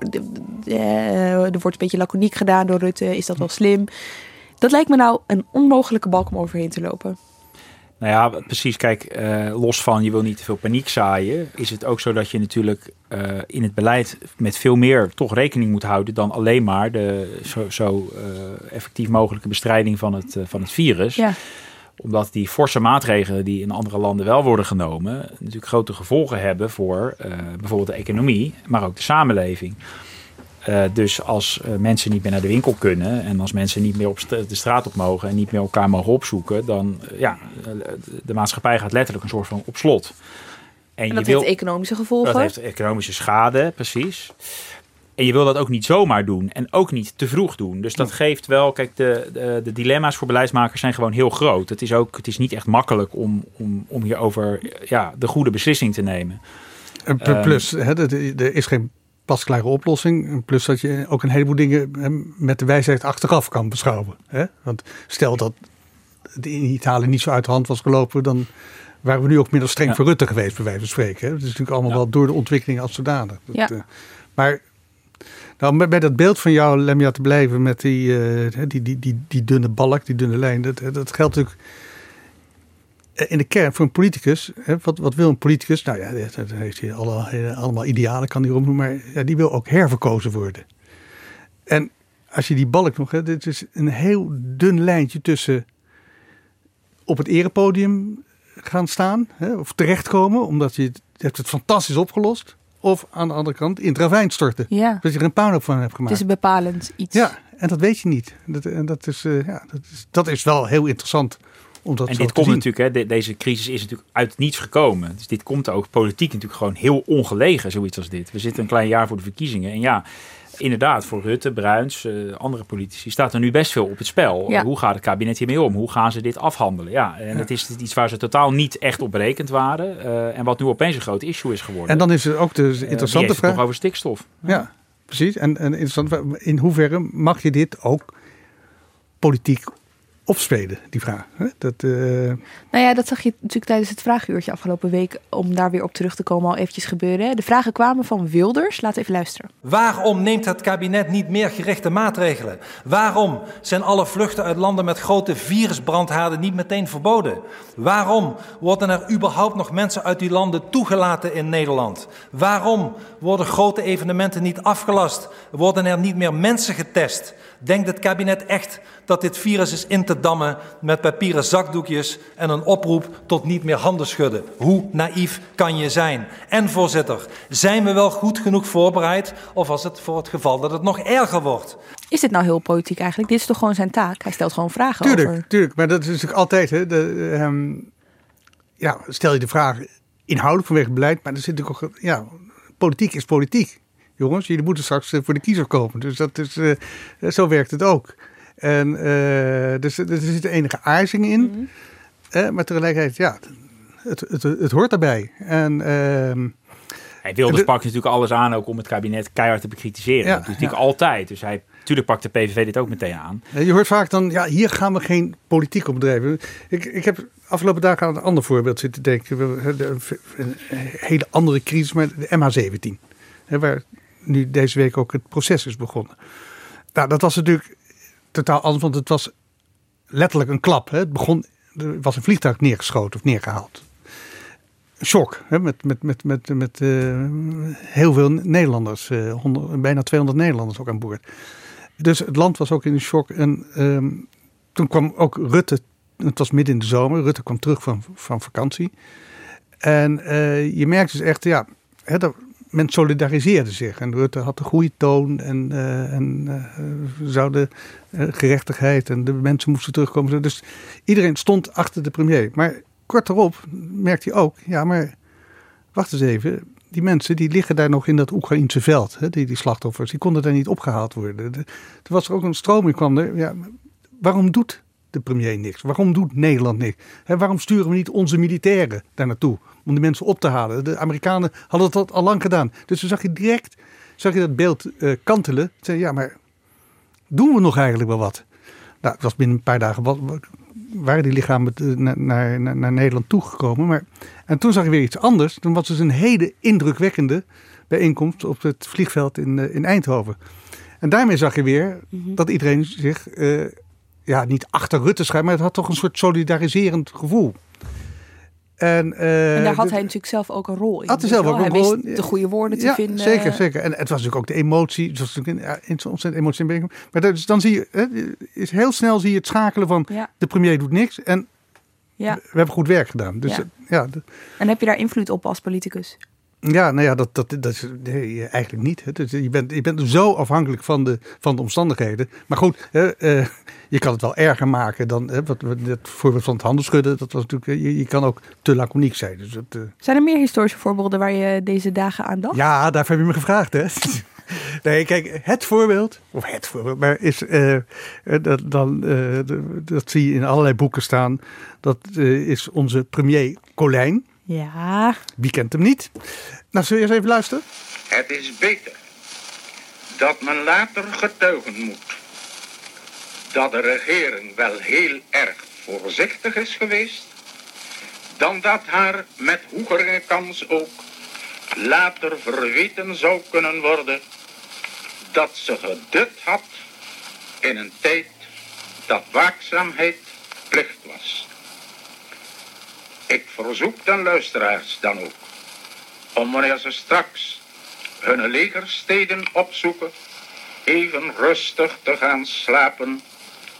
uh, er wordt een beetje laconiek gedaan door Rutte. Is dat wel slim? Dat lijkt me nou een onmogelijke balk om overheen te lopen. Nou ja, precies. Kijk, uh, los van je wil niet te veel paniek zaaien, is het ook zo dat je natuurlijk uh, in het beleid met veel meer toch rekening moet houden dan alleen maar de zo, zo uh, effectief mogelijke bestrijding van het, van het virus. Ja. Omdat die forse maatregelen die in andere landen wel worden genomen, natuurlijk grote gevolgen hebben voor bijvoorbeeld de economie, maar ook de samenleving. Uh, dus als uh, mensen niet meer naar de winkel kunnen en als mensen niet meer op st de straat op mogen en niet meer elkaar mogen opzoeken, dan uh, ja, de maatschappij gaat letterlijk een soort van op slot. En, en dat je heeft economische gevolgen? Dat heeft economische schade, precies. En je wil dat ook niet zomaar doen en ook niet te vroeg doen. Dus dat geeft wel, kijk, de, de, de, dilemma's voor beleidsmakers zijn gewoon heel groot. Het is ook, het is niet echt makkelijk om, om, om hierover ja, de goede beslissing te nemen. Plus, um, hè, er is geen pasklare oplossing. Plus dat je ook een heleboel dingen met de wijsheid achteraf kan beschouwen. Hè? Want stel dat het in Italië niet zo uit de hand was gelopen, dan waren we nu ook minder streng ja. voor Rutte geweest, bij wijze van spreken. Hè? Het is natuurlijk allemaal ja. wel door de ontwikkeling als zodanig. Dat, ja. uh, maar nou, bij dat beeld van jou, Lemja, te blijven met die, uh, die, die, die, die dunne balk, die dunne lijn, dat, dat geldt natuurlijk in de kern voor een politicus, hè, wat, wat wil een politicus? Nou ja, dat heeft hij alle, allemaal idealen, kan hij noemen, maar ja, die wil ook herverkozen worden. En als je die balk nog, hè, dit is een heel dun lijntje tussen op het erepodium gaan staan, hè, of terechtkomen, omdat je, je hebt het fantastisch opgelost. Of aan de andere kant in het ravijn storten. Ja. Dat je er een puinhoop van hebt gemaakt. Het is een bepalend iets. Ja, en dat weet je niet. Dat, en dat, is, uh, ja, dat, is, dat is wel heel interessant en dit komt zien. natuurlijk, hè, de- deze crisis is natuurlijk uit niets gekomen. Dus dit komt ook politiek natuurlijk gewoon heel ongelegen, zoiets als dit. We zitten een klein jaar voor de verkiezingen. En ja, inderdaad, voor Rutte, Bruins, eh, andere politici staat er nu best veel op het spel. Ja. Hoe gaat het kabinet hiermee om? Hoe gaan ze dit afhandelen? Ja, en het is iets waar ze totaal niet echt op berekend waren. eh, en wat nu opeens een groot issue is geworden. En dan is er ook de Eh, interessante vraag. nog over stikstof. Ja, precies. En, en interessant, in hoeverre mag je dit ook politiek opspelen, die vraag. Hè? Dat, uh... Nou ja, dat zag je natuurlijk tijdens het vragenuurtje afgelopen week, om daar weer op terug te komen, al eventjes gebeuren. De vragen kwamen van Wilders. Laat even luisteren. Waarom neemt het kabinet niet meer gerichte maatregelen? Waarom zijn alle vluchten uit landen met grote virusbrandhaarden niet meteen verboden? Waarom worden er überhaupt nog mensen uit die landen toegelaten in Nederland? Waarom worden grote evenementen niet afgelast? Worden er niet meer mensen getest? Denkt het kabinet echt dat dit virus is in te dammen met papieren zakdoekjes en een oproep tot niet meer handen schudden? Hoe naïef kan je zijn? En voorzitter, zijn we wel goed genoeg voorbereid of was het voor het geval dat het nog erger wordt? Is dit nou heel politiek eigenlijk? Dit is toch gewoon zijn taak? Hij stelt gewoon vragen tuurlijk, over... Tuurlijk, maar dat is natuurlijk altijd... Hè, de, um, ja, stel je de vraag inhoudelijk vanwege beleid, maar er zit natuurlijk ook... Ja, politiek is politiek jongens, jullie moeten straks eh, voor de kiezer komen. Dus dat is, uh, zo werkt het ook. En uh, dus, er zit enige aarzing in. Mm -hmm. maar tegelijkertijd, ja, het, het, het, hoort daarbij. En... Uh, hij wilde de, pakt natuurlijk alles aan ook om het kabinet keihard te bekritiseren. Ja, dat doet natuurlijk ja. altijd. Dus hij, natuurlijk pakt de PVV dit ook meteen aan. Je hoort vaak dan, ja, hier gaan we geen politiek op bedrijven. Ik, ik heb afgelopen dagen aan een ander voorbeeld zitten denken. Een hele andere crisis, maar de MH17. Waar nu deze week ook het proces is begonnen. Nou, dat was natuurlijk totaal anders, want het was letterlijk een klap. Hè. Het begon, er was een vliegtuig neergeschoten of neergehaald. Shock, hè, met, met, met, met, met uh, heel veel Nederlanders, 100, bijna 200 Nederlanders ook aan boord. Dus het land was ook in shock. En um, toen kwam ook Rutte, het was midden in de zomer, Rutte kwam terug van, van vakantie. En uh, je merkt dus echt, ja, hè, men solidariseerde zich. En Rutte had de goede toon en, uh, en uh, zouden uh, gerechtigheid en de mensen moesten terugkomen. Dus iedereen stond achter de premier. Maar kort daarop merkte hij ook, ja maar wacht eens even, die mensen die liggen daar nog in dat Oekraïnse veld, hè, die, die slachtoffers, die konden daar niet opgehaald worden. Er was er ook een stroming kwam er, ja, waarom doet de premier niks? Waarom doet Nederland niks? Hè, waarom sturen we niet onze militairen daar naartoe? Om de mensen op te halen. De Amerikanen hadden dat al lang gedaan. Dus dan zag je direct zag je dat beeld uh, kantelen. Zei, ja, maar doen we nog eigenlijk wel wat? Nou, het was binnen een paar dagen wat, waren die lichamen naar, naar, naar, Nederland toegekomen. Maar, en toen zag je weer iets anders. Toen was dus een hele indrukwekkende bijeenkomst op het vliegveld in, uh, in Eindhoven. En daarmee zag je weer mm -hmm. dat iedereen zich uh, ja, niet achter Rutte schrijft, maar het had toch een soort solidariserend gevoel. En, uh, en, daar had hij natuurlijk zelf ook een rol in. Had hij zelf ook een rol in. de goede woorden te ja, vinden. Zeker, zeker. En het was natuurlijk ook de emotie. Het was natuurlijk een, een ontzettend emotie in Maar dus dan zie je, hè, is heel snel zie je het schakelen van ja. de premier doet niks en ja. we, we hebben goed werk gedaan. Dus, ja. ja. En heb je daar invloed op als politicus? Ja, nou ja, dat, dat, dat is nee, eigenlijk niet. Hè. Dus je, bent, je bent zo afhankelijk van de, van de omstandigheden. Maar goed, hè, uh, je kan het wel erger maken dan hè, wat, het voorbeeld van het handelschudden. Dat was natuurlijk, je, je kan ook te laconiek zijn. Dus het, uh... Zijn er meer historische voorbeelden waar je deze dagen aan dacht? Ja, daarvoor heb je me gevraagd. Hè? Nee, kijk, het voorbeeld, of het voorbeeld, maar is, uh, dat, dan, dat zie je in allerlei boeken staan. Dat is onze premier Colijn. Ja. Wie kent hem niet? Nou, zullen we eens even luisteren? Het is beter dat men later getuigen moet dat de regering wel heel erg voorzichtig is geweest, dan dat haar met hogere kans ook later verweten zou kunnen worden dat ze gedut had in een tijd dat waakzaamheid plicht was. Ik verzoek de luisteraars dan ook om wanneer ze straks hun legersteden opzoeken, even rustig te gaan slapen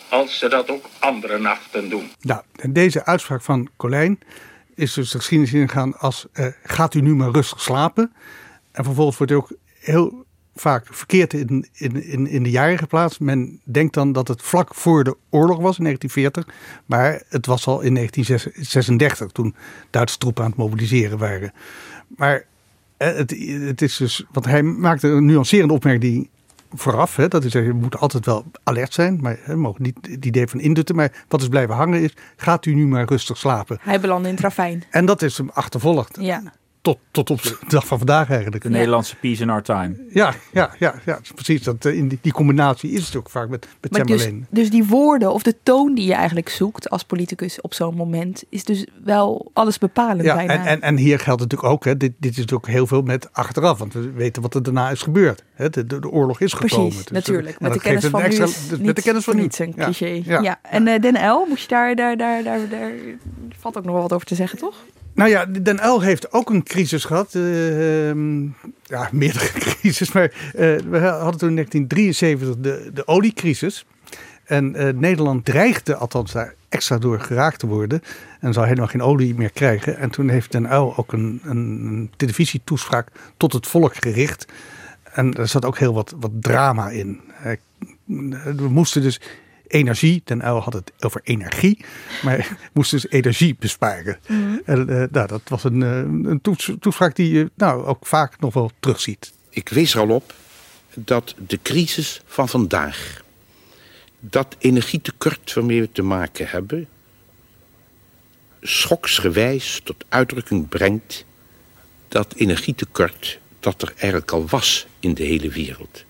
als ze dat ook andere nachten doen. Nou, deze uitspraak van Colijn is dus de geschiedenis ingegaan als uh, gaat u nu maar rustig slapen. En vervolgens wordt ook heel vaak verkeerd in, in, in, in de jaren geplaatst. Men denkt dan dat het vlak voor de oorlog was in 1940. Maar het was al in 1936 toen Duitse troepen aan het mobiliseren waren. Maar het, het is dus, want hij maakte een nuancerende opmerking vooraf. Hè, dat is, je moet altijd wel alert zijn, maar we mogen niet het idee van indutten. Maar wat is blijven hangen is, gaat u nu maar rustig slapen. Hij belandde in Trafijn. En dat is hem achtervolgd. Ja. Tot, tot op de dag van vandaag eigenlijk. De Nederlandse peace in our time. Ja, ja, ja, ja precies. Dat, eh, in die, die combinatie is het ook vaak met, met Maar dus, Chamberlain. dus die woorden of de toon die je eigenlijk zoekt als politicus op zo'n moment, is dus wel alles bepalend Ja, bijna. en, en, en hier geldt natuurlijk ook, hè, dit, dit is ook heel veel met achteraf, want we weten wat er daarna is gebeurd. Hè, de, de, de oorlog is Precies, gekomen. Dus, natuurlijk. eh, Met de kennis van extra- dus niet met de kennis van nu. een Ja, cliché. ja. Ja. En eh Den L, moet je daar, daar, daar, daar, daar valt ook nog wel wat over te zeggen, toch? Nou ja, Den L heeft ook een crisis gehad. eh, ehm, ja, meerdere crisis. Maar eh, we hadden toen in 1973 de, de oliecrisis. En eh, Nederland dreigde althans daar extra door geraakt te worden. En zou helemaal geen olie meer krijgen. En toen heeft Den Uyl ook een, een televisietoespraak tot het volk gericht. En er zat ook heel wat, wat drama in. We moesten dus energie, Den Uyl had het over energie, maar we moesten dus energie besparen. En, eh, nou, dat was een, eh, een toets- toespraak die je nou, ook vaak nog wel terugziet. Ik wees er al op dat de crisis van vandaag, dat energietekort waarmee we te maken hebben, schoksgewijs tot uitdrukking brengt dat energietekort dat er eigenlijk al was in de hele wereld.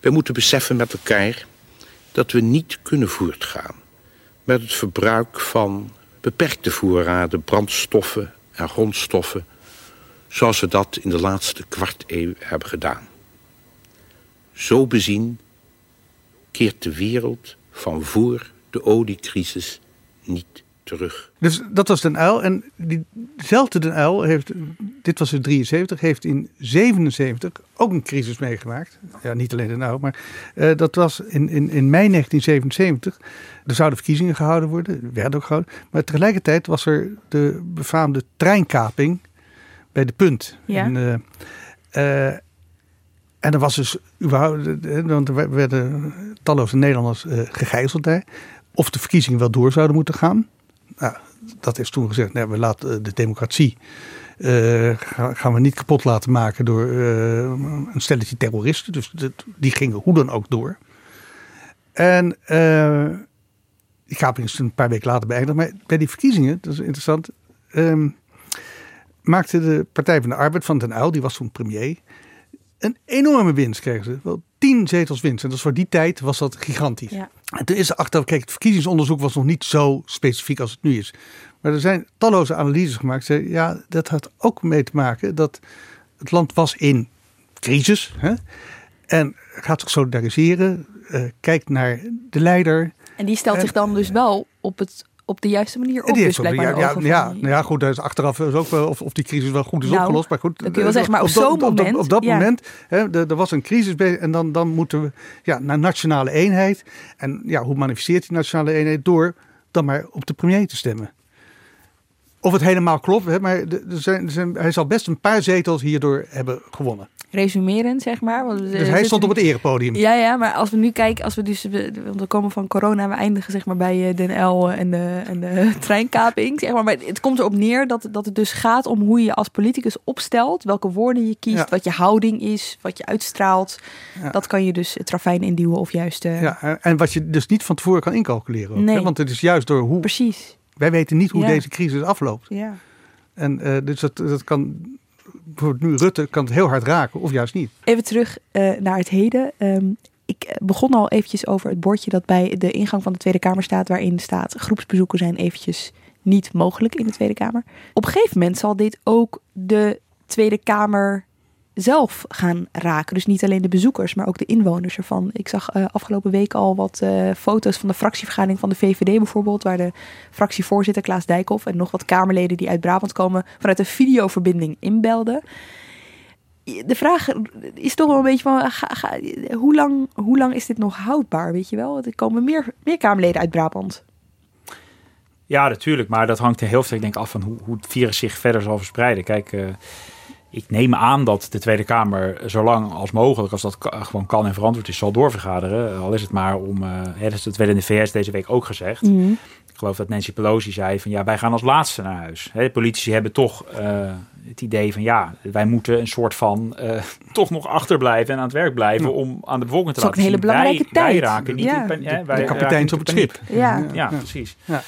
We moeten beseffen met elkaar dat we niet kunnen voortgaan met het verbruik van beperkte voorraden brandstoffen en grondstoffen zoals we dat in de laatste kwart eeuw hebben gedaan. Zo bezien keert de wereld van voor de oliecrisis niet terug. Dus dat was Den Uyl. En diezelfde Den Uyl heeft, dit was in 73, heeft in 77 ook een crisis meegemaakt. Ja, niet alleen Den Uyl, maar eh, dat was in, in, in mei 1977. Er zouden verkiezingen gehouden worden, werden ook gehouden. Maar tegelijkertijd was er de befaamde treinkaping bij de punt. Ja. En, eh, eh, en er was dus überhaupt, want er werden talloze Nederlanders eh, gegijzeld daar. Of de verkiezingen wel door zouden moeten gaan. Dat is toen gezegd, nee, we laten eh, de democratie eh, gaan, we niet kapot laten maken door eh, een stelletje terroristen. Dus die gingen hoe dan ook door. En eh, die kaping een paar weken later beëindigd. Maar bij die verkiezingen, dat is interessant, ehm, maakte de Partij van de Arbeid van Den Uyl, die was toen premier, een enorme winst kregen ze. Wel tien zetels winst. En dat is voor die tijd was dat gigantisch. Ja. En toen is er achteraf, kijk, het verkiezingsonderzoek was nog niet zo specifiek als het nu is. Maar er zijn talloze analyses gemaakt. Ze, ja, dat had ook mee te maken dat het land was in crisis. Hè? En gaat zich solidariseren. eh, kijkt naar de leider. En die stelt En- zich dan dus wel op, het, op de juiste manier op. Dus blijkbaar ja, ja, die- nou ja, goed, is achteraf is ook wel of, of die crisis wel goed is Nou, opgelost. Maar goed, dat kun je wel zeggen, maar op dat- zo'n moment, Op dat ja. moment, hè, er, was een crisis en dan, dan moeten we ja, naar nationale eenheid. En ja, hoe manifesteert die nationale eenheid? Door dan maar op de premier te stemmen. Of het helemaal klopt, hè, maar er zijn, er zijn, hij zal best een paar zetels hierdoor hebben gewonnen. Resumerend, zeg maar. Want, Dus hij stond op het erepodium. Ja, ja, maar als we nu kijken, als we dus, want we komen van corona we eindigen zeg maar bij eh, Den L en de, en de treinkaping, zeg maar. Maar het komt erop neer dat, dat het dus gaat om hoe je als politicus opstelt, welke woorden je kiest, Ja. wat je houding is, wat je uitstraalt. Ja. Dat kan je dus het ravijn induwen of juist... eh, Ja, en- en wat je dus niet van tevoren kan incalculeren. Ook, Nee. hè, want het is juist door hoe. Precies. Wij weten niet hoe Ja. deze crisis afloopt. Ja. En eh, dus dat, dat kan. Voor nu Rutte kan het heel hard raken, of juist niet. Even terug eh, naar het heden. Ehm, ik eh, begon al eventjes over het bordje dat bij de ingang van de Tweede Kamer staat, waarin staat groepsbezoeken zijn eventjes niet mogelijk in de Tweede Kamer. Op een gegeven moment zal dit ook de Tweede Kamer zelf gaan raken. Dus niet alleen de bezoekers, maar ook de inwoners ervan. Ik zag eh, afgelopen week al wat eh, foto's van de fractievergadering van de VVD bijvoorbeeld, waar de fractievoorzitter Klaas Dijkhoff en nog wat Kamerleden die uit Brabant komen vanuit een videoverbinding inbelden de vraag is toch wel een beetje van, hoe, lang, hoe lang is dit nog houdbaar, weet je wel? Er komen meer, meer Kamerleden uit Brabant. Ja, natuurlijk. Maar dat hangt er heel veel ik denk, af van hoe, hoe het virus zich verder zal verspreiden. Kijk, eh, ik neem aan dat de Tweede Kamer zo lang als mogelijk, als dat gewoon kan en verantwoord is, zal doorvergaderen. Al is het maar om, eh hè, dat is het werd in de VS deze week ook gezegd. Ik geloof dat Nancy Pelosi zei van ja, wij gaan als laatste naar huis. Hè, politici hebben toch eh, het idee van ja, wij moeten een soort van eh, toch nog achterblijven en aan het werk blijven Ja. om aan de bevolking te Dat is laten ook een hele belangrijke wij, wij tijd. raken niet Ja. in hè, De wij raken kapiteins op het schip. Ja. Ja, precies. Ja.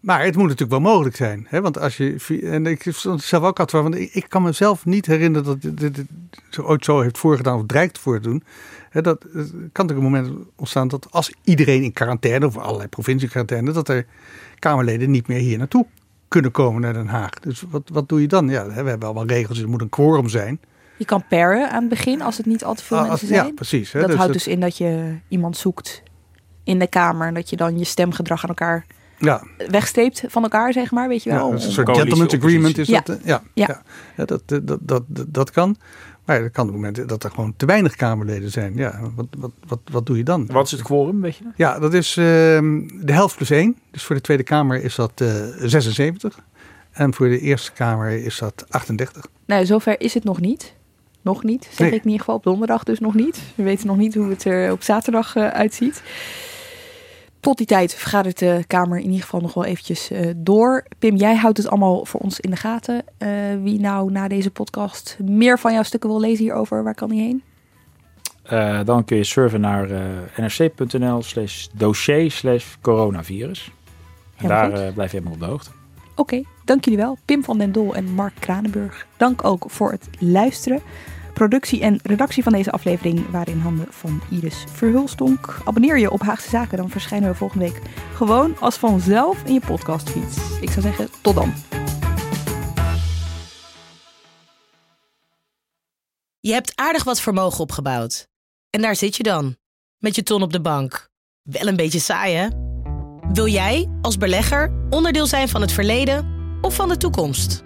Maar het moet natuurlijk wel mogelijk zijn. Hè? Want als je. En ik zelf ook had. Want ik, ik kan mezelf niet herinneren dat dit, dit, dit ooit zo heeft voorgedaan of dreigt voor te doen. Hè, dat het kan natuurlijk een moment ontstaan dat als iedereen in quarantaine of allerlei provincie quarantaine, dat er Kamerleden niet meer hier naartoe kunnen komen naar Den Haag. Dus wat, wat doe je dan? Ja, we hebben allemaal regels. Er moet een quorum zijn. Je kan paren aan het begin als het niet al te veel ah, mensen zijn. Ja, precies. Hè? Dat dus houdt dus in dat je iemand zoekt in de Kamer. En dat je dan je stemgedrag aan elkaar ja. wegsteept van elkaar, zeg maar. Weet je wel? Ja, een soort gentleman's agreement is dat. Ja, ja. ja. dat, dat, dat, dat, kan. Maar dat kan op het moment dat er gewoon te weinig Kamerleden zijn. Ja, wat, wat, wat, wat doe je dan? Wat is het quorum, weet je? Ja, dat is uh, de helft plus één. Dus voor de Tweede Kamer is dat uh, 76. En voor de Eerste Kamer is dat 38. Nou, zover is het nog niet. Nog niet, zeg nee. ik in ieder geval op donderdag dus nog niet. We weten nog niet hoe het er op zaterdag uh, uitziet. Tot die tijd vergadert de Kamer in ieder geval nog wel eventjes uh, door. Pim, jij houdt het allemaal voor ons in de gaten. Uh, wie nou na deze podcast meer van jouw stukken wil lezen hierover, waar kan hij heen? Uh, dan kun je surfen naar nrc.nl slash dossier slash coronavirus. En daar blijf je helemaal op de hoogte. Oké, okay, dank jullie wel. Pim van den Dol en Mark Kranenburg. Dank ook voor het luisteren. Productie en redactie van deze aflevering waren in handen van Iris Verhulstonk. Abonneer je op Haagse Zaken, dan verschijnen we volgende week gewoon als vanzelf in je podcastfeed. Ik zou zeggen, tot dan. Je hebt aardig wat vermogen opgebouwd. En daar zit je dan, met je ton op de bank. Wel een beetje saai, hè? Wil jij, als belegger, onderdeel zijn van het verleden of van de toekomst?